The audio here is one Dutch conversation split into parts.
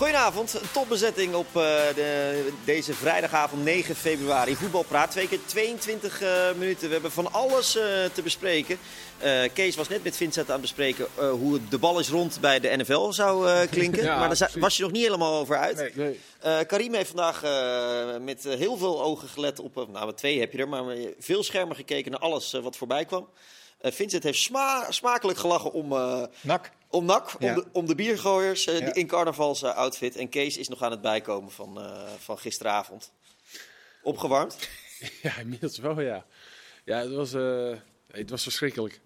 Goedenavond, een topbezetting op uh, de, deze vrijdagavond 9 februari. Voetbalpraat, twee keer 22 uh, minuten. We hebben van alles uh, te bespreken. Kees was net met Vincent aan het bespreken hoe de bal is rond bij de NFL zou klinken. ja, maar daar was je nog niet helemaal over uit. Nee, nee. Karim heeft vandaag met heel veel ogen gelet op, nou twee heb je er, maar veel schermen gekeken naar alles wat voorbij kwam. Vincent heeft sma smakelijk gelachen om... Nak. Om NAC, om, de, om de biergooiers uh, in carnavals uh, outfit. En Kees is nog aan het bijkomen van, uh, van gisteravond. Opgewarmd? Ja, inmiddels wel, ja. Ja, het was, het was verschrikkelijk.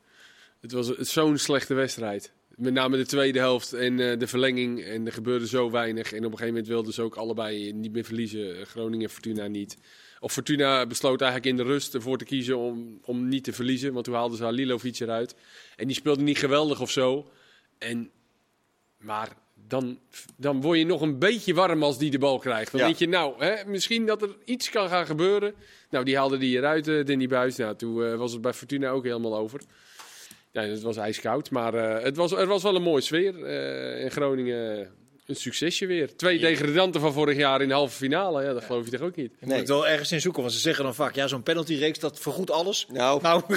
Het was zo'n slechte wedstrijd. Met name de tweede helft en de verlenging. En er gebeurde zo weinig. En op een gegeven moment wilden ze ook allebei niet meer verliezen. Groningen en Fortuna niet. Of Fortuna besloot eigenlijk in de rust ervoor te kiezen om, om niet te verliezen. Want toen haalden ze Halilovic eruit. En die speelde niet geweldig of zo. En, maar dan, dan word je nog een beetje warm als die de bal krijgt. Dan ja. denk je, nou, hè, misschien dat er iets kan gaan gebeuren. Nou, die haalde die eruit, uh, Danny Buis. Nou, toen uh, was het bij Fortuna ook helemaal over. Ja, het was ijskoud, maar uh, het was, er was wel een mooie sfeer. in Groningen een succesje weer. Twee degradanten van vorig jaar in de halve finale. Ja, dat ja. geloof je toch ook niet? Je moet het wel ergens in zoeken. Want ze zeggen dan vaak, ja, zo'n penaltyreeks, dat vergoedt alles. Nou, nou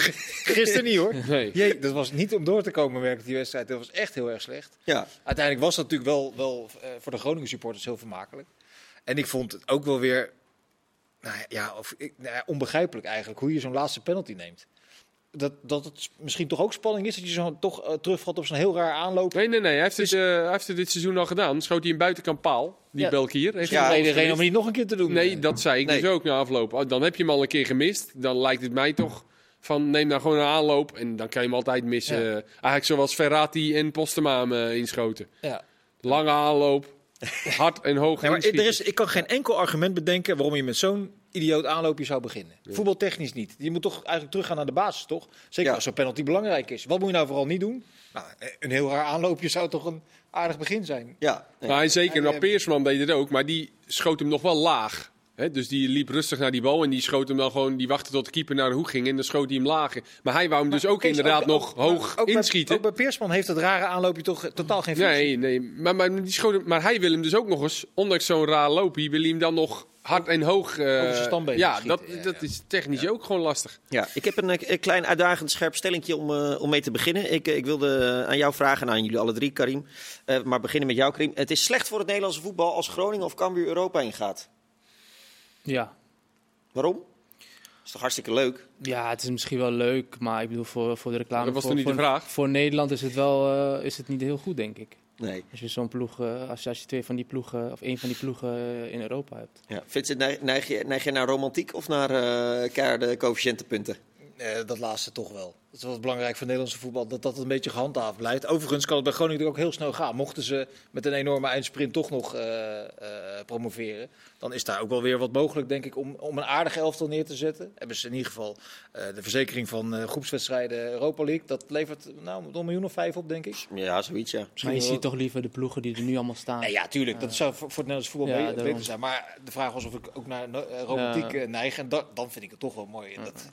gisteren niet hoor. Nee. Jee, dat was niet om door te komen, werkte die wedstrijd. Dat was echt heel erg slecht. Ja. Uiteindelijk was dat natuurlijk wel, wel uh, voor de Groningen supporters heel vermakelijk. En ik vond het ook wel weer, nou ja, of, nou ja onbegrijpelijk eigenlijk, hoe je zo'n laatste penalty neemt dat, dat het misschien toch ook spanning is dat je zo toch uh, terugvalt op zo'n heel raar aanloop. Nee, nee, nee. Hij heeft, dus... het, uh, hij heeft het dit seizoen al gedaan. Schoot hij een buitenkant paal, die ja. Belkier. Heeft ja, geen reden om het niet nog een keer te doen. Nee, dat zei ik nee. dus ook na afloop. Oh, dan heb je hem al een keer gemist. Dan lijkt het mij toch van neem nou gewoon een aanloop en dan kan je hem altijd missen. Ja. Eigenlijk zoals Ferrati en Postema uh, inschoten. Ja. Lange aanloop, hard en hoog nee, maar er is, Ik kan geen enkel argument bedenken waarom je met zo'n idioot aanloopje zou beginnen. Ja. Voetbaltechnisch niet. Je moet toch eigenlijk teruggaan naar de basis, toch? Zeker ja. als zo'n penalty belangrijk is. Wat moet je nou vooral niet doen? Nou, een heel raar aanloopje zou toch een aardig begin zijn. Ja. Nee. Maar zeker, nou, Peersman deed het ook, maar die schoot hem nog wel laag. He, dus die liep rustig naar die bal en die schoot hem dan gewoon. Die wachtte tot de keeper naar de hoek ging en dan schoot hij hem lager. Maar hij wou hem maar dus ook Kees, inderdaad ook, nog ook, hoog ook inschieten. Bij, ook bij Peersman heeft het rare aanloopje toch totaal geen functie? Nee, nee. Maar, maar, die schoot hem, maar hij wil hem dus ook nog eens, ondanks zo'n raar loopje, wil hij hem dan nog hard en hoog. Uh, ja, dat, ja, dat is technisch ja. ook gewoon lastig. Ja, ik heb een, een klein uitdagend scherp stellingje om, uh, om mee te beginnen. Ik, ik wilde aan jou vragen, aan jullie alle drie, Karim. Uh, maar beginnen met jou, Karim. Het is slecht voor het Nederlandse voetbal als Groningen of Cambuur Europa ingaat. Ja. Waarom? Dat is toch hartstikke leuk? Ja, het is misschien wel leuk, maar ik bedoel voor, voor de reclame. Dat was voor, toch niet voor, de vraag? Voor Nederland is het wel is het niet heel goed, denk ik. Nee. Als je zo'n ploeg, uh, als, je, als je twee van die ploegen, of één van die ploegen uh, in Europa hebt. Ja. Vincent, neig je, neig je naar romantiek of naar uh, keiharde coëfficiëntenpunten? Dat laatste toch wel. Het is wel belangrijk voor Nederlandse voetbal dat dat een beetje gehandhaafd blijft. Overigens kan het bij Groningen ook heel snel gaan. Mochten ze met een enorme eindsprint toch nog uh, uh, promoveren, dan is daar ook wel weer wat mogelijk, denk ik, om, om een aardige elftal neer te zetten. Hebben ze in ieder geval uh, de verzekering van groepswedstrijden Europa League. Dat levert nou een miljoen of vijf op, denk ik. Ja, zoiets, ja. Misschien maar je ziet toch liever de ploegen die er nu allemaal staan. Nee, ja, tuurlijk. Dat zou voor, voor het Nederlands voetbal ja, beter zijn. Maar de vraag was of ik ook naar romantiek neig. En da, dan vind ik het toch wel mooi. Dat,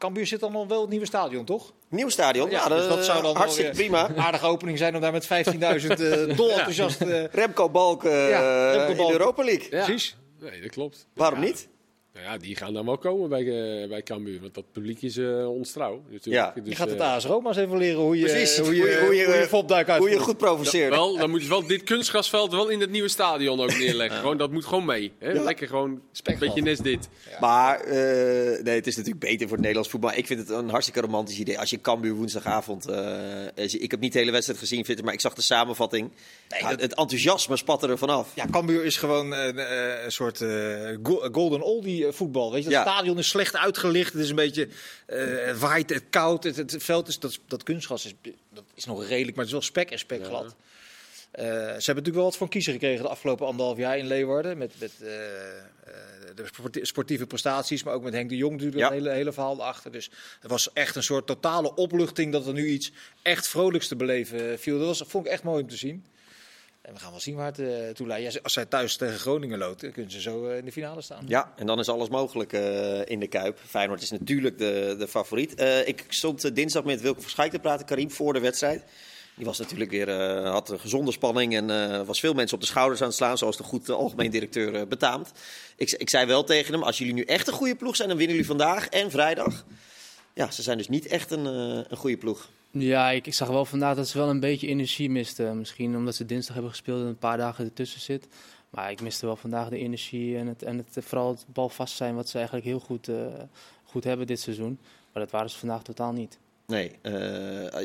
Cambuur zit dan nog wel het nieuwe stadion, toch? Nieuw stadion, ja, ja dus dat zou dan hartstikke prima. Een aardige opening zijn om daar met 15.000 uh, dol enthousiast... Uh, Remco Balk uh, ja, Remco Balk. in de Europa League. Ja. Precies. Nee, dat klopt. Waarom niet? Nou ja, die gaan dan wel komen bij, uh, bij Cambuur, want dat publiek is uh, ontrouw. Ja. Dus, je gaat het AS Roma eens even leren hoe je, Precies. hoe je, hoe je, hoe je, hoe je fopduik uit. Hoe je goed provoceert. Ja, wel, dan moet je wel dit kunstgrasveld wel in het nieuwe stadion ook neerleggen. ja. gewoon, dat moet gewoon mee. Hè? Ja. Lekker gewoon een beetje net dit. Maar uh, nee, het is natuurlijk beter voor het Nederlands voetbal. Ik vind het een hartstikke romantisch idee. Als je Cambuur woensdagavond... ik heb niet de hele wedstrijd gezien, Victor, maar ik zag de samenvatting. Nee, dat... Het enthousiasme spatte er vanaf. Ja, Cambuur is gewoon een soort golden oldie voetbal. Weet je, het stadion is slecht uitgelicht. Het is een beetje uh, waait, het koud. Het, het, veld is dat, dat kunstgras is, dat is nog redelijk, maar het is wel spek en spek glad. Uh, ze hebben natuurlijk wel wat van kiezer gekregen de afgelopen anderhalf jaar in Leeuwarden. Met, met uh, de sportieve prestaties, maar ook met Henk de Jong natuurlijk ja. een hele, hele verhaal achter. Dus het was echt een soort totale opluchting dat er nu iets echt vrolijks te beleven viel. Dat was, vond ik echt mooi om te zien. En we gaan wel zien waar het eh, toe leidt. Als zij thuis tegen Groningen loopt, kunnen ze zo eh, in de finale staan. Ja, en dan is alles mogelijk eh, in de Kuip. Feyenoord is natuurlijk de, de favoriet. Ik stond dinsdag met Wilke Verschijk te praten, Karim, voor de wedstrijd. Die was natuurlijk weer, had een gezonde spanning en was veel mensen op de schouders aan het slaan, zoals de goed algemeen directeur betaamt. Ik, ik zei wel tegen hem, als jullie nu echt een goede ploeg zijn, dan winnen jullie vandaag en vrijdag. Ja, ze zijn dus niet echt een, een goede ploeg. Ja, ik, ik zag wel vandaag dat ze wel een beetje energie misten. Misschien omdat ze dinsdag hebben gespeeld en een paar dagen ertussen zit. Maar ik miste wel vandaag de energie en, het, en het, vooral het balvast zijn wat ze eigenlijk heel goed, eh, goed hebben dit seizoen. Maar dat waren ze vandaag totaal niet. Nee, eh,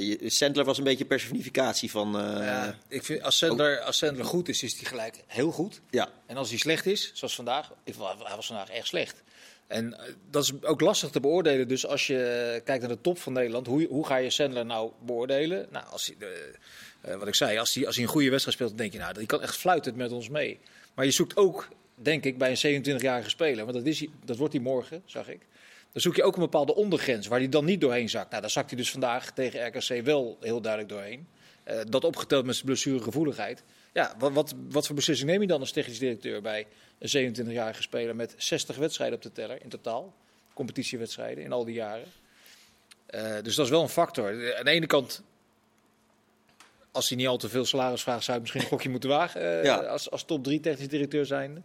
je- Sandler was een beetje personificatie van... eh, Ja, ik vind, als Sandler, als Sandler goed is, is hij gelijk heel goed. ja. En als hij slecht is, zoals vandaag, ik, hij was vandaag echt slecht. En eh, dat is ook lastig te beoordelen. Dus als je eh, kijkt naar de top van Nederland, hoe, hoe ga je Sandler nou beoordelen? Nou, als hij, eh, wat ik zei, als hij, als hij een goede wedstrijd speelt, dan denk je, nou, die kan echt fluitend met ons mee. Maar je zoekt ook, denk ik, bij een 27-jarige speler, want dat, is, dat wordt hij morgen, zag ik. Dan zoek je ook een bepaalde ondergrens waar hij dan niet doorheen zakt. Nou, daar zakt hij dus vandaag tegen RKC wel heel duidelijk doorheen. Dat opgeteld met zijn blessuregevoeligheid. Ja, wat, wat voor beslissing neem je dan als technisch directeur bij een 27-jarige speler met 60 wedstrijden op de teller in totaal? Competitiewedstrijden in al die jaren. Eh, dus dat is wel een factor. Eh, Aan de ene kant, als hij niet al te veel salaris vraagt, zou hij misschien een gokje moeten wagen Ja. als, als top 3 technisch directeur zijnde.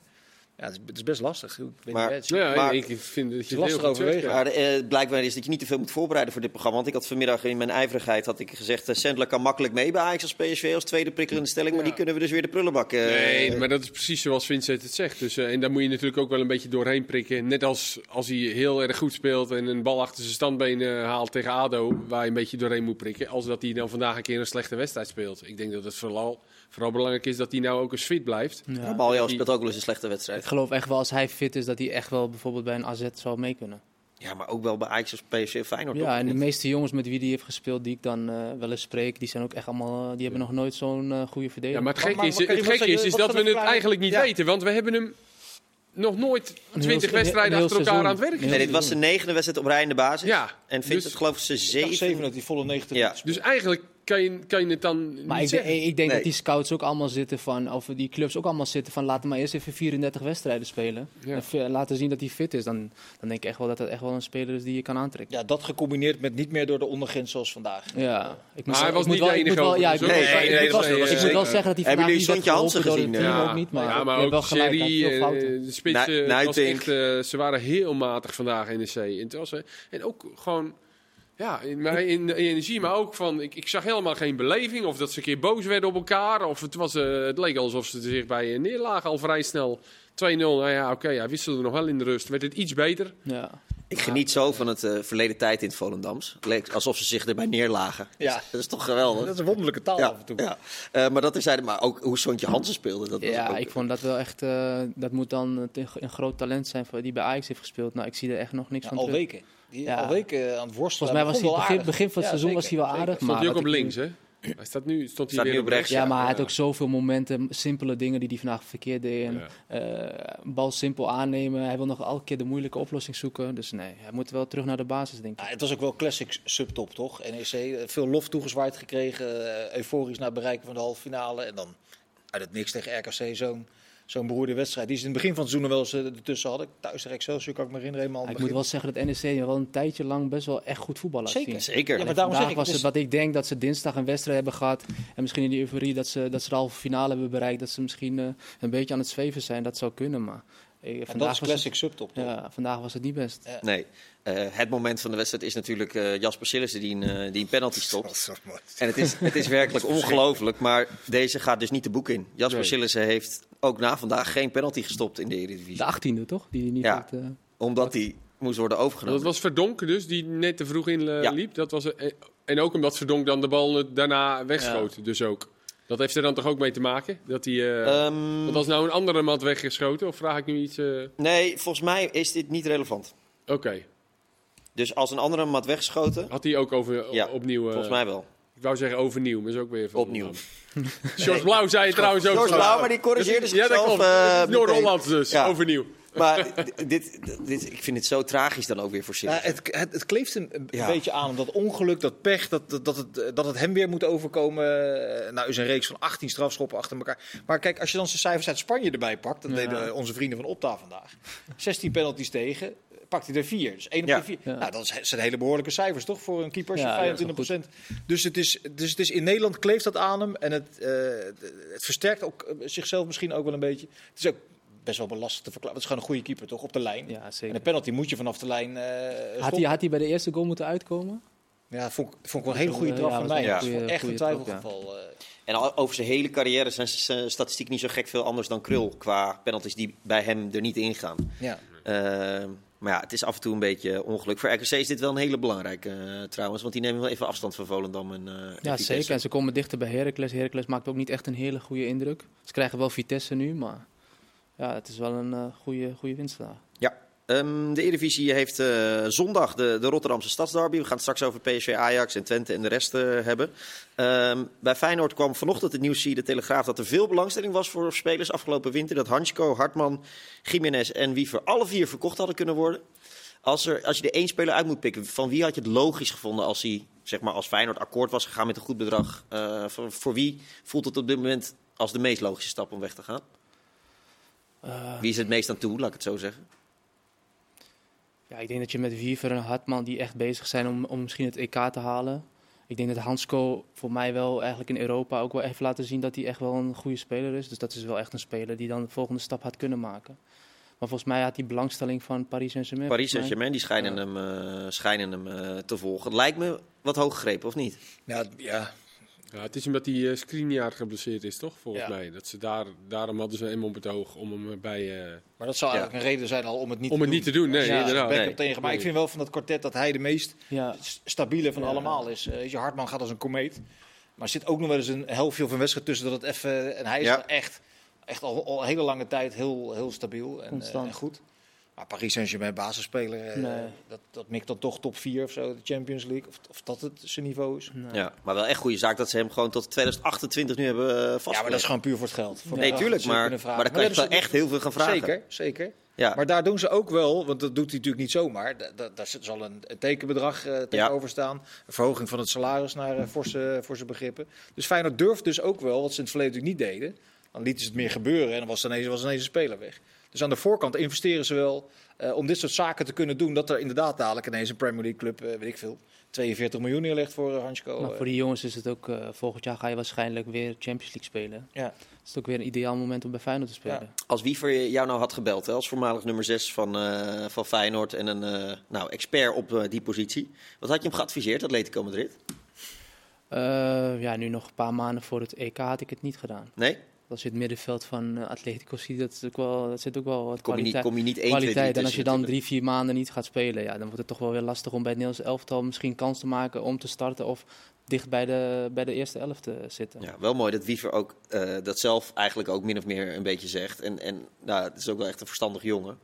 Ja, het is, het is best lastig. Ik weet Maar- niet, het is- Ja, Maar- ik vind dat je lastig het zegt, overwegen. Maar eh, blijkbaar is dat je niet te veel moet voorbereiden voor dit programma. Want ik had vanmiddag in mijn ijverigheid had ik gezegd... eh, Sandler kan makkelijk mee bij Ajax als PSV als tweede prikkelende stelling. Maar die kunnen we dus weer de prullenbak... eh, Nee, maar dat is precies zoals Vincent het zegt. Dus, eh, en daar moet je natuurlijk ook wel een beetje doorheen prikken. Net als als hij heel erg goed speelt en een bal achter zijn standbeen eh, haalt tegen ADO, waar je een beetje doorheen moet prikken. Als dat hij dan vandaag een keer een slechte wedstrijd speelt. Ik denk dat het vooral, vooral belangrijk is dat hij nou ook eens fit blijft. Ja. Die- speelt ook wel eens een slechte wedstrijd. Ik geloof echt wel als hij fit is dat hij echt wel bijvoorbeeld bij een AZ zou mee kunnen. Ja, maar ook wel bij Ajax als PSV Feyenoord. Ja, toch? en de meeste jongens met wie hij heeft gespeeld, die ik dan eh, wel eens spreek, die zijn ook echt allemaal, eh, die hebben nog nooit zo'n eh, goede Ja, verdediger. maar het gekke maar- is, het gekke is, is dat we het eigenlijk niet Ja. weten. Want we hebben hem nog nooit Een 20 heel- wedstrijden achter elkaar seizoen. aan het werk Een gezien. Nee, dit was de negende wedstrijd op rij in de basis. Ja, En vindt dus- het geloof ik ze zeven. zeven dat hij volle 90 Ja, dus eigenlijk kan je, kan je het dan Maar niet ik, zeggen. ik denk Nee. dat die scouts ook allemaal zitten van, of die clubs ook allemaal zitten van, laten maar eerst even 34 wedstrijden spelen. Ja. En fi- laten zien dat hij fit is. Dan, dan denk ik echt wel dat het echt wel een speler is die je kan aantrekken. Ja, dat gecombineerd met niet meer door de ondergrens zoals vandaag. Ja, ik Maar hij was niet wel- de enige wel- Ja, ik Nee, ik nee, dat was- dat ik moet wel zeggen dat hij Hebben vandaag jullie niet Sontje Hansen gezien, team eh? ook niet, maar, ja, maar ook serie, eh, de spits, eh, was echt, eh, ze waren heel matig vandaag het was, eh, en ook gewoon, ja, in, maar in de energie, maar ook van, ik, ik zag helemaal geen beleving. Of dat ze een keer boos werden op elkaar. Of het, was, eh, het leek alsof ze zich bij neerlagen al vrij snel. 2-0, nou ja, oké, ja, wisselden nog wel in de rust. Werd het iets beter. Ja. Ik geniet zo van het eh, verleden tijd in het Volendams. Het leek alsof ze zich erbij neerlagen. Ja. Dat is toch geweldig? Dat is een wonderlijke taal ja, af en toe. ja. Eh, maar dat is hij, maar ook hoe Sontje Hansen speelde. Dat was Ja, ook- ik vond dat wel echt. eh, dat moet dan een, een groot talent zijn voor, die bij Ajax heeft gespeeld. Nou, ik zie er echt nog niks Ja, van al terug. weken. Die Ja. al weken aan het worstelen. Volgens mij was hij begin, begin van het Ja, seizoen was hij wel zeker, aardig. zeker. Maar Stond hij ook op links, hè? Hij staat nu, stond hij Staat weer nu op rechts, Ja, maar hij had ook zoveel momenten, simpele dingen die hij vandaag verkeerd deed. En, Ja. eh, bal simpel aannemen. Hij wil nog elke keer de moeilijke oplossing zoeken. Dus nee, hij moet wel terug naar de basis, denk ik. Ja, het was ook wel classic subtop, toch? NEC, veel lof toegezwaaid gekregen. eh, euforisch naar het bereiken van de halve finale. En dan uit het niks tegen RKC zo'n zo'n beroerde wedstrijd. Die ze in het begin van het seizoen wel eens eh, ertussen hadden. Thuis tegen Excelsior kan ik me herinneren. Helemaal ik moet wel zeggen dat NEC wel een tijdje lang best wel echt goed voetbal laat Zeker, zien. Zeker. Ja, maar daarom zeg vandaag ik, was het het is- wat ik denk dat ze dinsdag een wedstrijd hebben gehad. En misschien in die euforie dat ze, dat ze de halve finale hebben bereikt. Dat ze misschien eh, een beetje aan het zweven zijn. Dat zou kunnen, maar eh, En dat vandaag, is classic subtop, toch? ja, vandaag was het niet best. Nee. Eh, het moment van de wedstrijd is natuurlijk eh, Jasper Sillissen die een, eh, die een penalty stopt. En het is, het is werkelijk ongelooflijk, maar deze gaat dus niet de boek in. Jasper Nee. Sillissen heeft ook na vandaag geen penalty gestopt in de Eredivisie. De achttiende toch? Die hij niet Ja. eh, Omdat hij moest worden overgenomen. Dat was Verdonk dus, die net te vroeg in Ja. liep. Dat was, en ook omdat Verdonk dan de bal daarna wegschoot. Dus ook. Dat heeft er dan toch ook mee te maken? Dat hij... eh Ehm, want als nou een andere mat weggeschoten, of vraag ik nu iets... eh, nee, volgens mij is dit niet relevant. Oké. Dus als een andere hem had weggeschoten, Had hij ook over, Ja, opnieuw... eh, volgens mij wel. Ik wou zeggen overnieuw, maar is ook weer... van- Opnieuw. George Blauw zei het trouwens ook. George Blauw, maar die corrigeerde Ja, zichzelf. eh. Noord-Hollands dus, Ja. overnieuw. maar dit, dit, ik vind het zo tragisch dan ook weer voor Ja, Sillissen. het, het, het kleeft een, een Ja. beetje aan. Dat ongeluk, dat pech, dat, dat, dat, het, dat het hem weer moet overkomen. Eh, Nou is een reeks van 18 strafschoppen achter elkaar. Maar kijk, als je dan zijn cijfers uit Spanje erbij pakt. Dat Ja. deden onze vrienden van Opta vandaag. 16 penalties tegen. Pakt hij er 4. Dus 1 op Ja. de 4. Ja. Nou, dat zijn hele behoorlijke cijfers toch voor een keeper als je Ja, ja, 25 Dus, het is, dus het is in Nederland kleeft dat aan hem. En het, eh, het versterkt ook eh, zichzelf misschien ook wel een beetje. Het is ook best wel lastig te verklaren. Het is gewoon een goede keeper toch op de lijn. Ja, En de penalty moet je vanaf de lijn eh Had hij, had hij bij de eerste goal moeten uitkomen? Ja, vond, ik- vond ik wel een hele goede Ja, trap van mij. wel echt een trap, twijfelgeval. eh. En al- over zijn hele carrière zijn zijn statistiek niet zo gek veel anders dan Krul. Qua penalties die bij hem er niet ingaan. Ja. Eh, maar ja, het is af en toe een beetje ongeluk. Voor RKC is dit wel een hele belangrijke eh, trouwens. Want die nemen wel even afstand van Volendam en, en Ja, zeker. En ze komen dichter bij Heracles. Heracles maakt ook niet echt een hele goede indruk. Ze krijgen wel Vitesse nu, maar ja, het is wel een eh, goede, goede winst daar. Ja, ehm, de Eredivisie heeft eh, zondag de, de Rotterdamse Stadsderby. We gaan het straks over PSV, Ajax en Twente en de rest eh, hebben. Ehm, bij Feyenoord kwam vanochtend het nieuws via de Telegraaf dat er veel belangstelling was voor spelers afgelopen winter. Dat Hansko, Hartman, Jiménez en Wiever alle vier verkocht hadden kunnen worden. Als, er, als je er één speler uit moet pikken, van wie had je het logisch gevonden als hij zeg maar, als Feyenoord akkoord was gegaan met een goed bedrag? Eh, voor, voor wie voelt het op dit moment als de meest logische stap om weg te gaan? Wie is het meest aan toe, laat ik het zo zeggen? Ja, ik denk dat je met Wiever en Hartman, die echt bezig zijn om, om misschien het EK te halen. Ik denk dat Hansko voor mij wel eigenlijk in Europa ook wel heeft laten zien dat hij echt wel een goede speler is. Dus dat is wel echt een speler die dan de volgende stap had kunnen maken. Maar volgens mij had hij belangstelling van Paris Saint-Germain. Paris. Saint-Germain, die schijnen hem, eh, schijnen hem eh, te volgen. Het lijkt me wat hoog gegrepen, of niet? Ja, ja. Ja, het is omdat die uh, Skriniar geblesseerd is, toch? Volgens Ja. mij. Dat ze daar, daarom hadden ze hem op het oog om hem bij... eh, Maar dat zou Ja. eigenlijk een reden zijn al om het niet om te het doen. niet te doen, nee, Ja, inderdaad. Nee. tegen. Maar ik vind wel van dat kwartet dat hij de meest stabiele van Ja. allemaal is. Eh, je, Hartman gaat als een komeet. Maar er zit ook nog wel eens een helftje of een wedstrijd tussen dat het even... En hij is echt, echt al, al een hele lange tijd heel, heel stabiel en, eh, en goed. Maar Paris Saint-Germain basisspeler, eh, Nee. dat, dat mikt dan toch top 4 of zo, de Champions League. Of, of dat het zijn niveau is. nee. Ja, maar wel echt goede zaak dat ze hem gewoon tot 2028 nu hebben uh, vastgelegd. Ja, maar dat is gewoon puur voor het geld. Voor Nee, tuurlijk, maar, maar dan kan je wel echt heel veel gaan vragen. Zeker, zeker. Ja. Maar daar doen ze ook wel, want dat doet hij natuurlijk niet zomaar. Da- da- Daar zal een, een tekenbedrag eh, tegenover staan. Een verhoging van het salaris naar eh, forse, forse begrippen. Dus Feyenoord durft dus ook wel, wat ze in het verleden natuurlijk niet deden. Dan lieten ze het meer gebeuren en dan was ineens, was ineens een speler weg. Dus aan de voorkant investeren ze wel eh, om dit soort zaken te kunnen doen. Dat er inderdaad dadelijk ineens een Premier League club, eh, weet ik veel, 42 miljoen neerlegt voor uh, Hansko. Maar voor die jongens is het ook, eh, volgend jaar ga je waarschijnlijk weer Champions League spelen. Ja. Het is ook weer een ideaal moment om bij Feyenoord te spelen. Ja. Als Wiever jou nou had gebeld, hè, als voormalig nummer 6 van, eh, van Feyenoord en een eh, nou, expert op die positie. Wat had je hem geadviseerd, Atletico Madrid? Eh, ja, nu nog een paar maanden voor het EK had ik het niet gedaan. Nee? Als je het middenveld van eh, Atletico ziet, dat, is ook wel, dat zit ook wel wat Kom je niet, kwaliteit. kom je niet 1, 2, 3 kwaliteit. En als je dan drie, vier maanden niet gaat spelen, ja, dan wordt het toch wel weer lastig om bij het Nederlands elftal misschien kans te maken om te starten of dicht bij de, bij de eerste elf te zitten. Ja, wel mooi dat Wiever ook eh, dat zelf eigenlijk ook min of meer een beetje zegt. En, en nou, het is ook wel echt een verstandig jongen.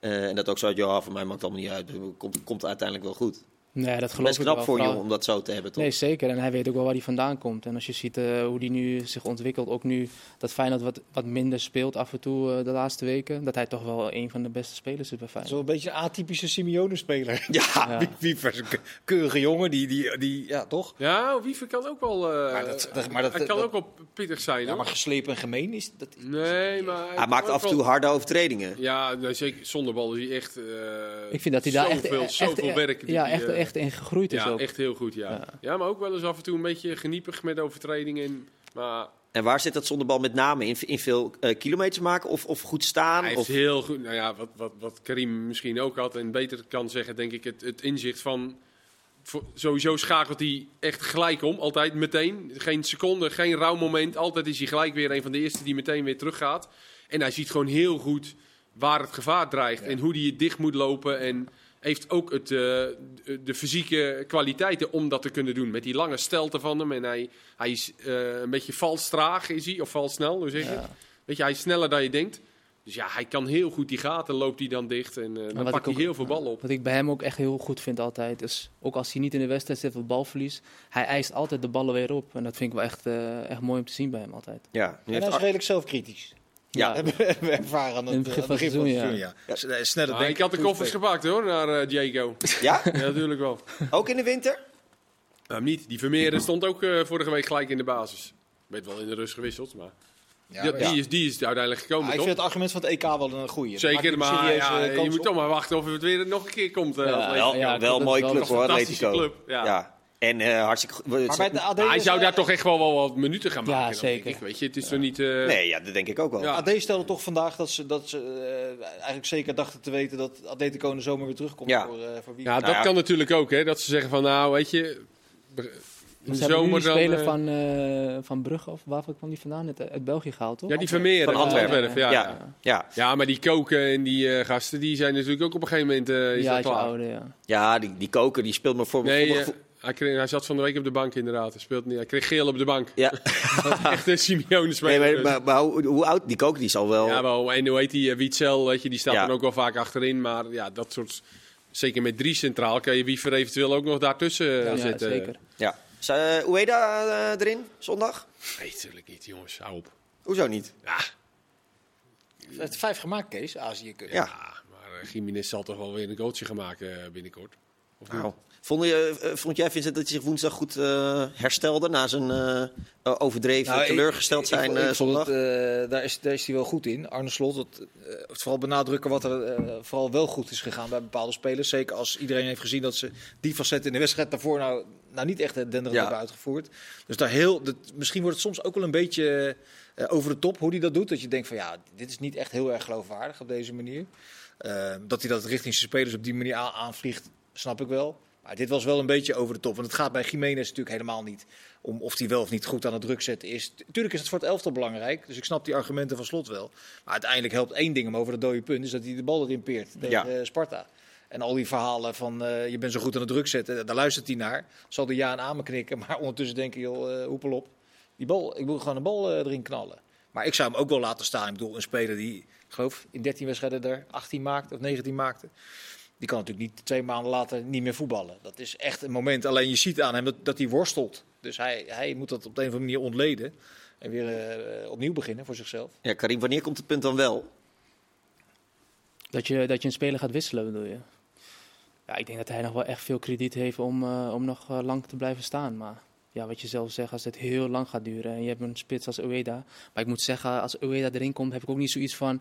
Eh, en dat ook zo uit, ja, voor mij maakt het allemaal niet uit. Komt, komt uiteindelijk wel goed. Nee, dat geloof Best ik knap wel. voor jongen om dat zo te hebben, toch? Nee, zeker. En hij weet ook wel waar hij vandaan komt. En als je ziet eh, hoe hij nu zich ontwikkelt, ook nu dat Feyenoord wat, wat minder speelt af en toe eh, de laatste weken, dat hij toch wel een van de beste spelers is bij Feyenoord. Zo'n beetje een atypische Simeone-speler. Ja, Ja. Een ke- keurige jongen, die, die, die, ja toch? Ja, Wiever kan ook wel... eh, Maar dat- dat- maar dat- hij kan dat- ook wel pittig zijn, Ja, maar geslepen en gemeen is dat. Nee, maar... hij maakt af en toe harde overtredingen. Ja, nee, zeker. Zonder bal is hij echt... eh, Ik vind dat hij daar echt, zoveel, echt, zoveel echt- werk... ja, echt, echt in gegroeid is Ja, ook. echt heel goed, ja. Ja. ja. maar ook wel eens af en toe een beetje geniepig met overtredingen. Maar En waar zit dat zonder bal met name in? In veel eh, kilometers maken of, of goed staan? hij Of... heeft heel goed... Nou ja, wat, wat, wat Karim misschien ook had en beter kan zeggen, denk ik, het, het inzicht van... voor- Sowieso schakelt hij echt gelijk om, altijd meteen. Geen seconde, geen rauw moment. Altijd is hij gelijk weer een van de eerste die meteen weer teruggaat. En hij ziet gewoon heel goed waar het gevaar dreigt en hoe hij het dicht moet lopen. En heeft ook het, eh, de, de fysieke kwaliteiten om dat te kunnen doen. Met die lange stelte van hem. En hij, hij is eh, een beetje vals traag, is hij, of vals snel, hoe zeg je? het? Weet je, hij is sneller dan je denkt. Dus ja, hij kan heel goed die gaten, loopt hij dan dicht. En eh, dan wat pakt hij ook- heel veel ballen op. Wat ik bij hem ook echt heel goed vind altijd, is ook als hij niet in de wedstrijd zit of balverlies, hij eist altijd de ballen weer op. En dat vind ik wel echt, eh, echt mooi om te zien bij hem altijd. Ja, nu En hij is redelijk zelfkritisch. Ja. hebben we hebben we ervaren aan het, In het begin van het seizoen, ja. Eh, Sneller denken, ik had de koffers gepakt hoor, naar eh, Diego. Ja? ja, natuurlijk wel. Ook in de winter? Nou, niet. Die Vermeeren stond ook eh, vorige week gelijk in de basis. Werd wel in de rust gewisseld, maar... Ja, die, ja. is, die is uiteindelijk gekomen, Ah, ik toch? vind het argument van het EK wel een goede. Zeker, maar ja, je moet toch maar wachten of het weer nog een keer komt. eh, Ja, Wel, ja, wel een mooie club hoor, Atletico. club, ja. Ja. En eh, hartstikke goed. Maar bij de AD Maar hij zou daar toch echt wel, wel wat minuten gaan Ja, maken. dan, zeker. Ik, weet je, het is toch niet... eh, Nee, ja, dat denk ik ook wel. Ja. AD stelde toch vandaag dat ze, dat ze eh, eigenlijk zeker dachten te weten dat Atletico in de zomer weer terugkomt Ja. voor, eh voor wie. Ja, Nou dat ja. kan natuurlijk ook, hè. Dat ze zeggen van, nou, weet je... In Ze de hebben nu zomer die dan... speler van, eh van Brugge, of waarvan kwam die vandaan? Uit, uit België gehaald, toch? Ja, die Vermeeren. Van Antwerpen. ja. Ja. ja. Ja, Ja, maar die koken en die eh, gasten, die zijn natuurlijk ook op een gegeven moment eh, is ja, dat ouder, ja. ja die, die koker die speelt me voor Nee, voor- eh, hij, kreeg, hij zat van de week op de bank inderdaad. Hij, speelt niet, hij kreeg geel op de bank. Ja, Echt een Simeone nee, maar, maar, maar hoe, hoe oud die koker die zal wel. Ja, wel. En hoe heet die? eh, Witzel, weet je, die staat Ja. dan ook wel vaak achterin. Maar ja, dat soort... Zeker met drie centraal kan je Wiever eventueel ook nog daartussen eh, Ja, zeker. Ja. Zou, eh, Ueda eh, erin zondag? Nee, natuurlijk niet, jongens. Hou op. Hoezo niet? Ja, Het heeft vijf gemaakt, Kees, Azië. Ja. ah, maar uh, Jiménez zal toch wel weer een goaltje gaan maken binnenkort. Of niet? Nou, vond, je, eh, vond jij, Vincent, dat hij zich woensdag goed eh, herstelde na zijn eh, eh, overdreven Nou, teleurgesteld ik- zijn ik, eh, ik vond zondag? het, eh, daar, is, daar is hij wel goed in. Arne Slot, eh, het vooral benadrukken wat er eh, vooral wel goed is gegaan bij bepaalde spelers. Zeker als iedereen heeft gezien dat ze die facetten in de wedstrijd daarvoor nou, nou niet echt denderend Ja. hebben uitgevoerd. Dus daar heel, dat, misschien wordt het soms ook wel een beetje eh, over de top hoe hij dat doet. Dat je denkt van ja, dit is niet echt heel erg geloofwaardig op deze manier. Eh, dat hij dat richting zijn spelers op die manier aan, aanvliegt, snap ik wel. Maar dit was wel een beetje over de top. Want het gaat bij Jiménez natuurlijk helemaal niet om of hij wel of niet goed aan het druk zetten is. Tuurlijk is het voor het elftal belangrijk. Dus ik snap die argumenten van slot wel. Maar uiteindelijk helpt één ding hem over dat dode punt. Is dat hij de bal erin peert tegen Ja. eh, Sparta. En al die verhalen van eh, je bent zo goed aan het druk zetten. Daar luistert hij naar. Zal hij ja en amen knikken. Maar ondertussen denken joh, eh, hoepel op. Die bal, ik wil gewoon een bal erin knallen. Maar ik zou hem ook wel laten staan. Ik bedoel, een speler die, ik geloof, in 13 wedstrijden er 18 maakte of 19 maakte. Die kan natuurlijk niet twee maanden later niet meer voetballen. Dat is echt een moment. Alleen je ziet aan hem dat, dat hij worstelt. Dus hij, hij moet dat op de een of andere manier ontleden. En weer eh, opnieuw beginnen voor zichzelf. Ja, Karim, wanneer komt het punt dan wel? Dat je, dat je een speler gaat wisselen, bedoel je? Ja, ik denk dat hij nog wel echt veel krediet heeft om, eh, om nog eh, lang te blijven staan. Maar ja, wat je zelf zegt, als het heel lang gaat duren en je hebt een spits als Ueda. Maar ik moet zeggen, als Ueda erin komt, heb ik ook niet zoiets van...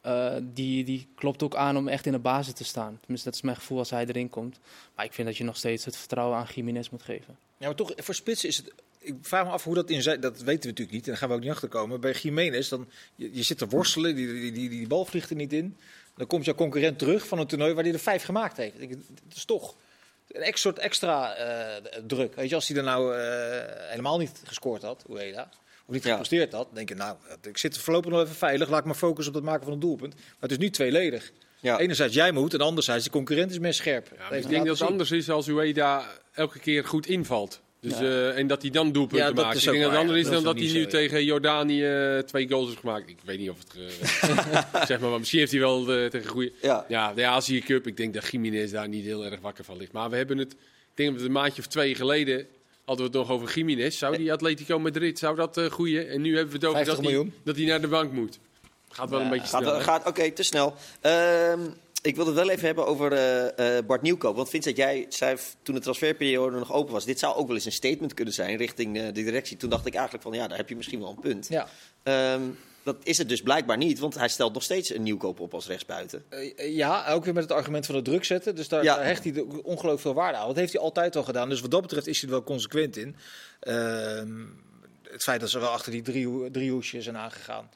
eh, die, die klopt ook aan om echt in de basis te staan. Tenminste, dat is mijn gevoel als hij erin komt. Maar ik vind dat je nog steeds het vertrouwen aan Jiménez moet geven. Ja, maar toch, voor spitsen is het. Ik vraag me af hoe dat in zijn. Dat weten we natuurlijk niet. En daar gaan we ook niet achter komen. Bij Jiménez, dan. Je, zit te worstelen. Die, die, die, die bal vliegt er niet in. Dan komt jouw concurrent terug van een toernooi waar hij er vijf gemaakt heeft. Het is toch een soort extra eh, druk. Weet je, als hij er nou eh, helemaal niet gescoord had, Ueda. Of niet Ja. gepresteerd had, dan denk je, nou, ik zit voorlopig nog even veilig. Laat ik maar focussen op het maken van een doelpunt. Maar het is nu tweeledig. Ja. Enerzijds jij moet en anderzijds de concurrent is mes scherp. Ja, ik denk dat het anders is als Ueda elke keer goed invalt. Dus, Ja. eh, en dat hij dan doelpunten Ja, maakt. Ik denk dat het anders is dan Dat hij nu zo, tegen Jordanië eh, twee goals heeft gemaakt. Ik weet niet of het... eh, zeg maar, maar misschien heeft hij wel eh, tegen goede... Ja. Ja, de Azië Cup. Ik denk dat Jiménez daar niet heel erg wakker van ligt. Maar we hebben het... Ik denk dat we het een maandje of twee geleden... Hadden we het nog over Jiménez. Zou die Atletico Madrid, zou dat eh groeien? En nu hebben we het over 50 dat hij, dat hij naar de bank moet. Gaat wel Ja, een beetje Gaat, snel. gaat, Oké, te snel. Ehm, ik wil het wel even hebben over eh, eh, Bart Nieuwkoop. Want Vincent, jij zei toen de transferperiode nog open was... dit zou ook wel eens een statement kunnen zijn richting eh, de directie. Toen dacht ik eigenlijk van, ja, daar heb je misschien wel een punt. Ja. Ehm, dat is het dus blijkbaar niet, want hij stelt nog steeds een Nieuwkoop op als rechtsbuiten. Eh, eh, ja, ook weer met het argument van het druk zetten. Dus daar, Ja. daar hecht hij de- ongelooflijk veel waarde aan. Dat heeft hij altijd al gedaan. Dus wat dat betreft is hij er wel consequent in. Ehm, het feit dat ze wel achter die drie, hoesjes zijn aangegaan,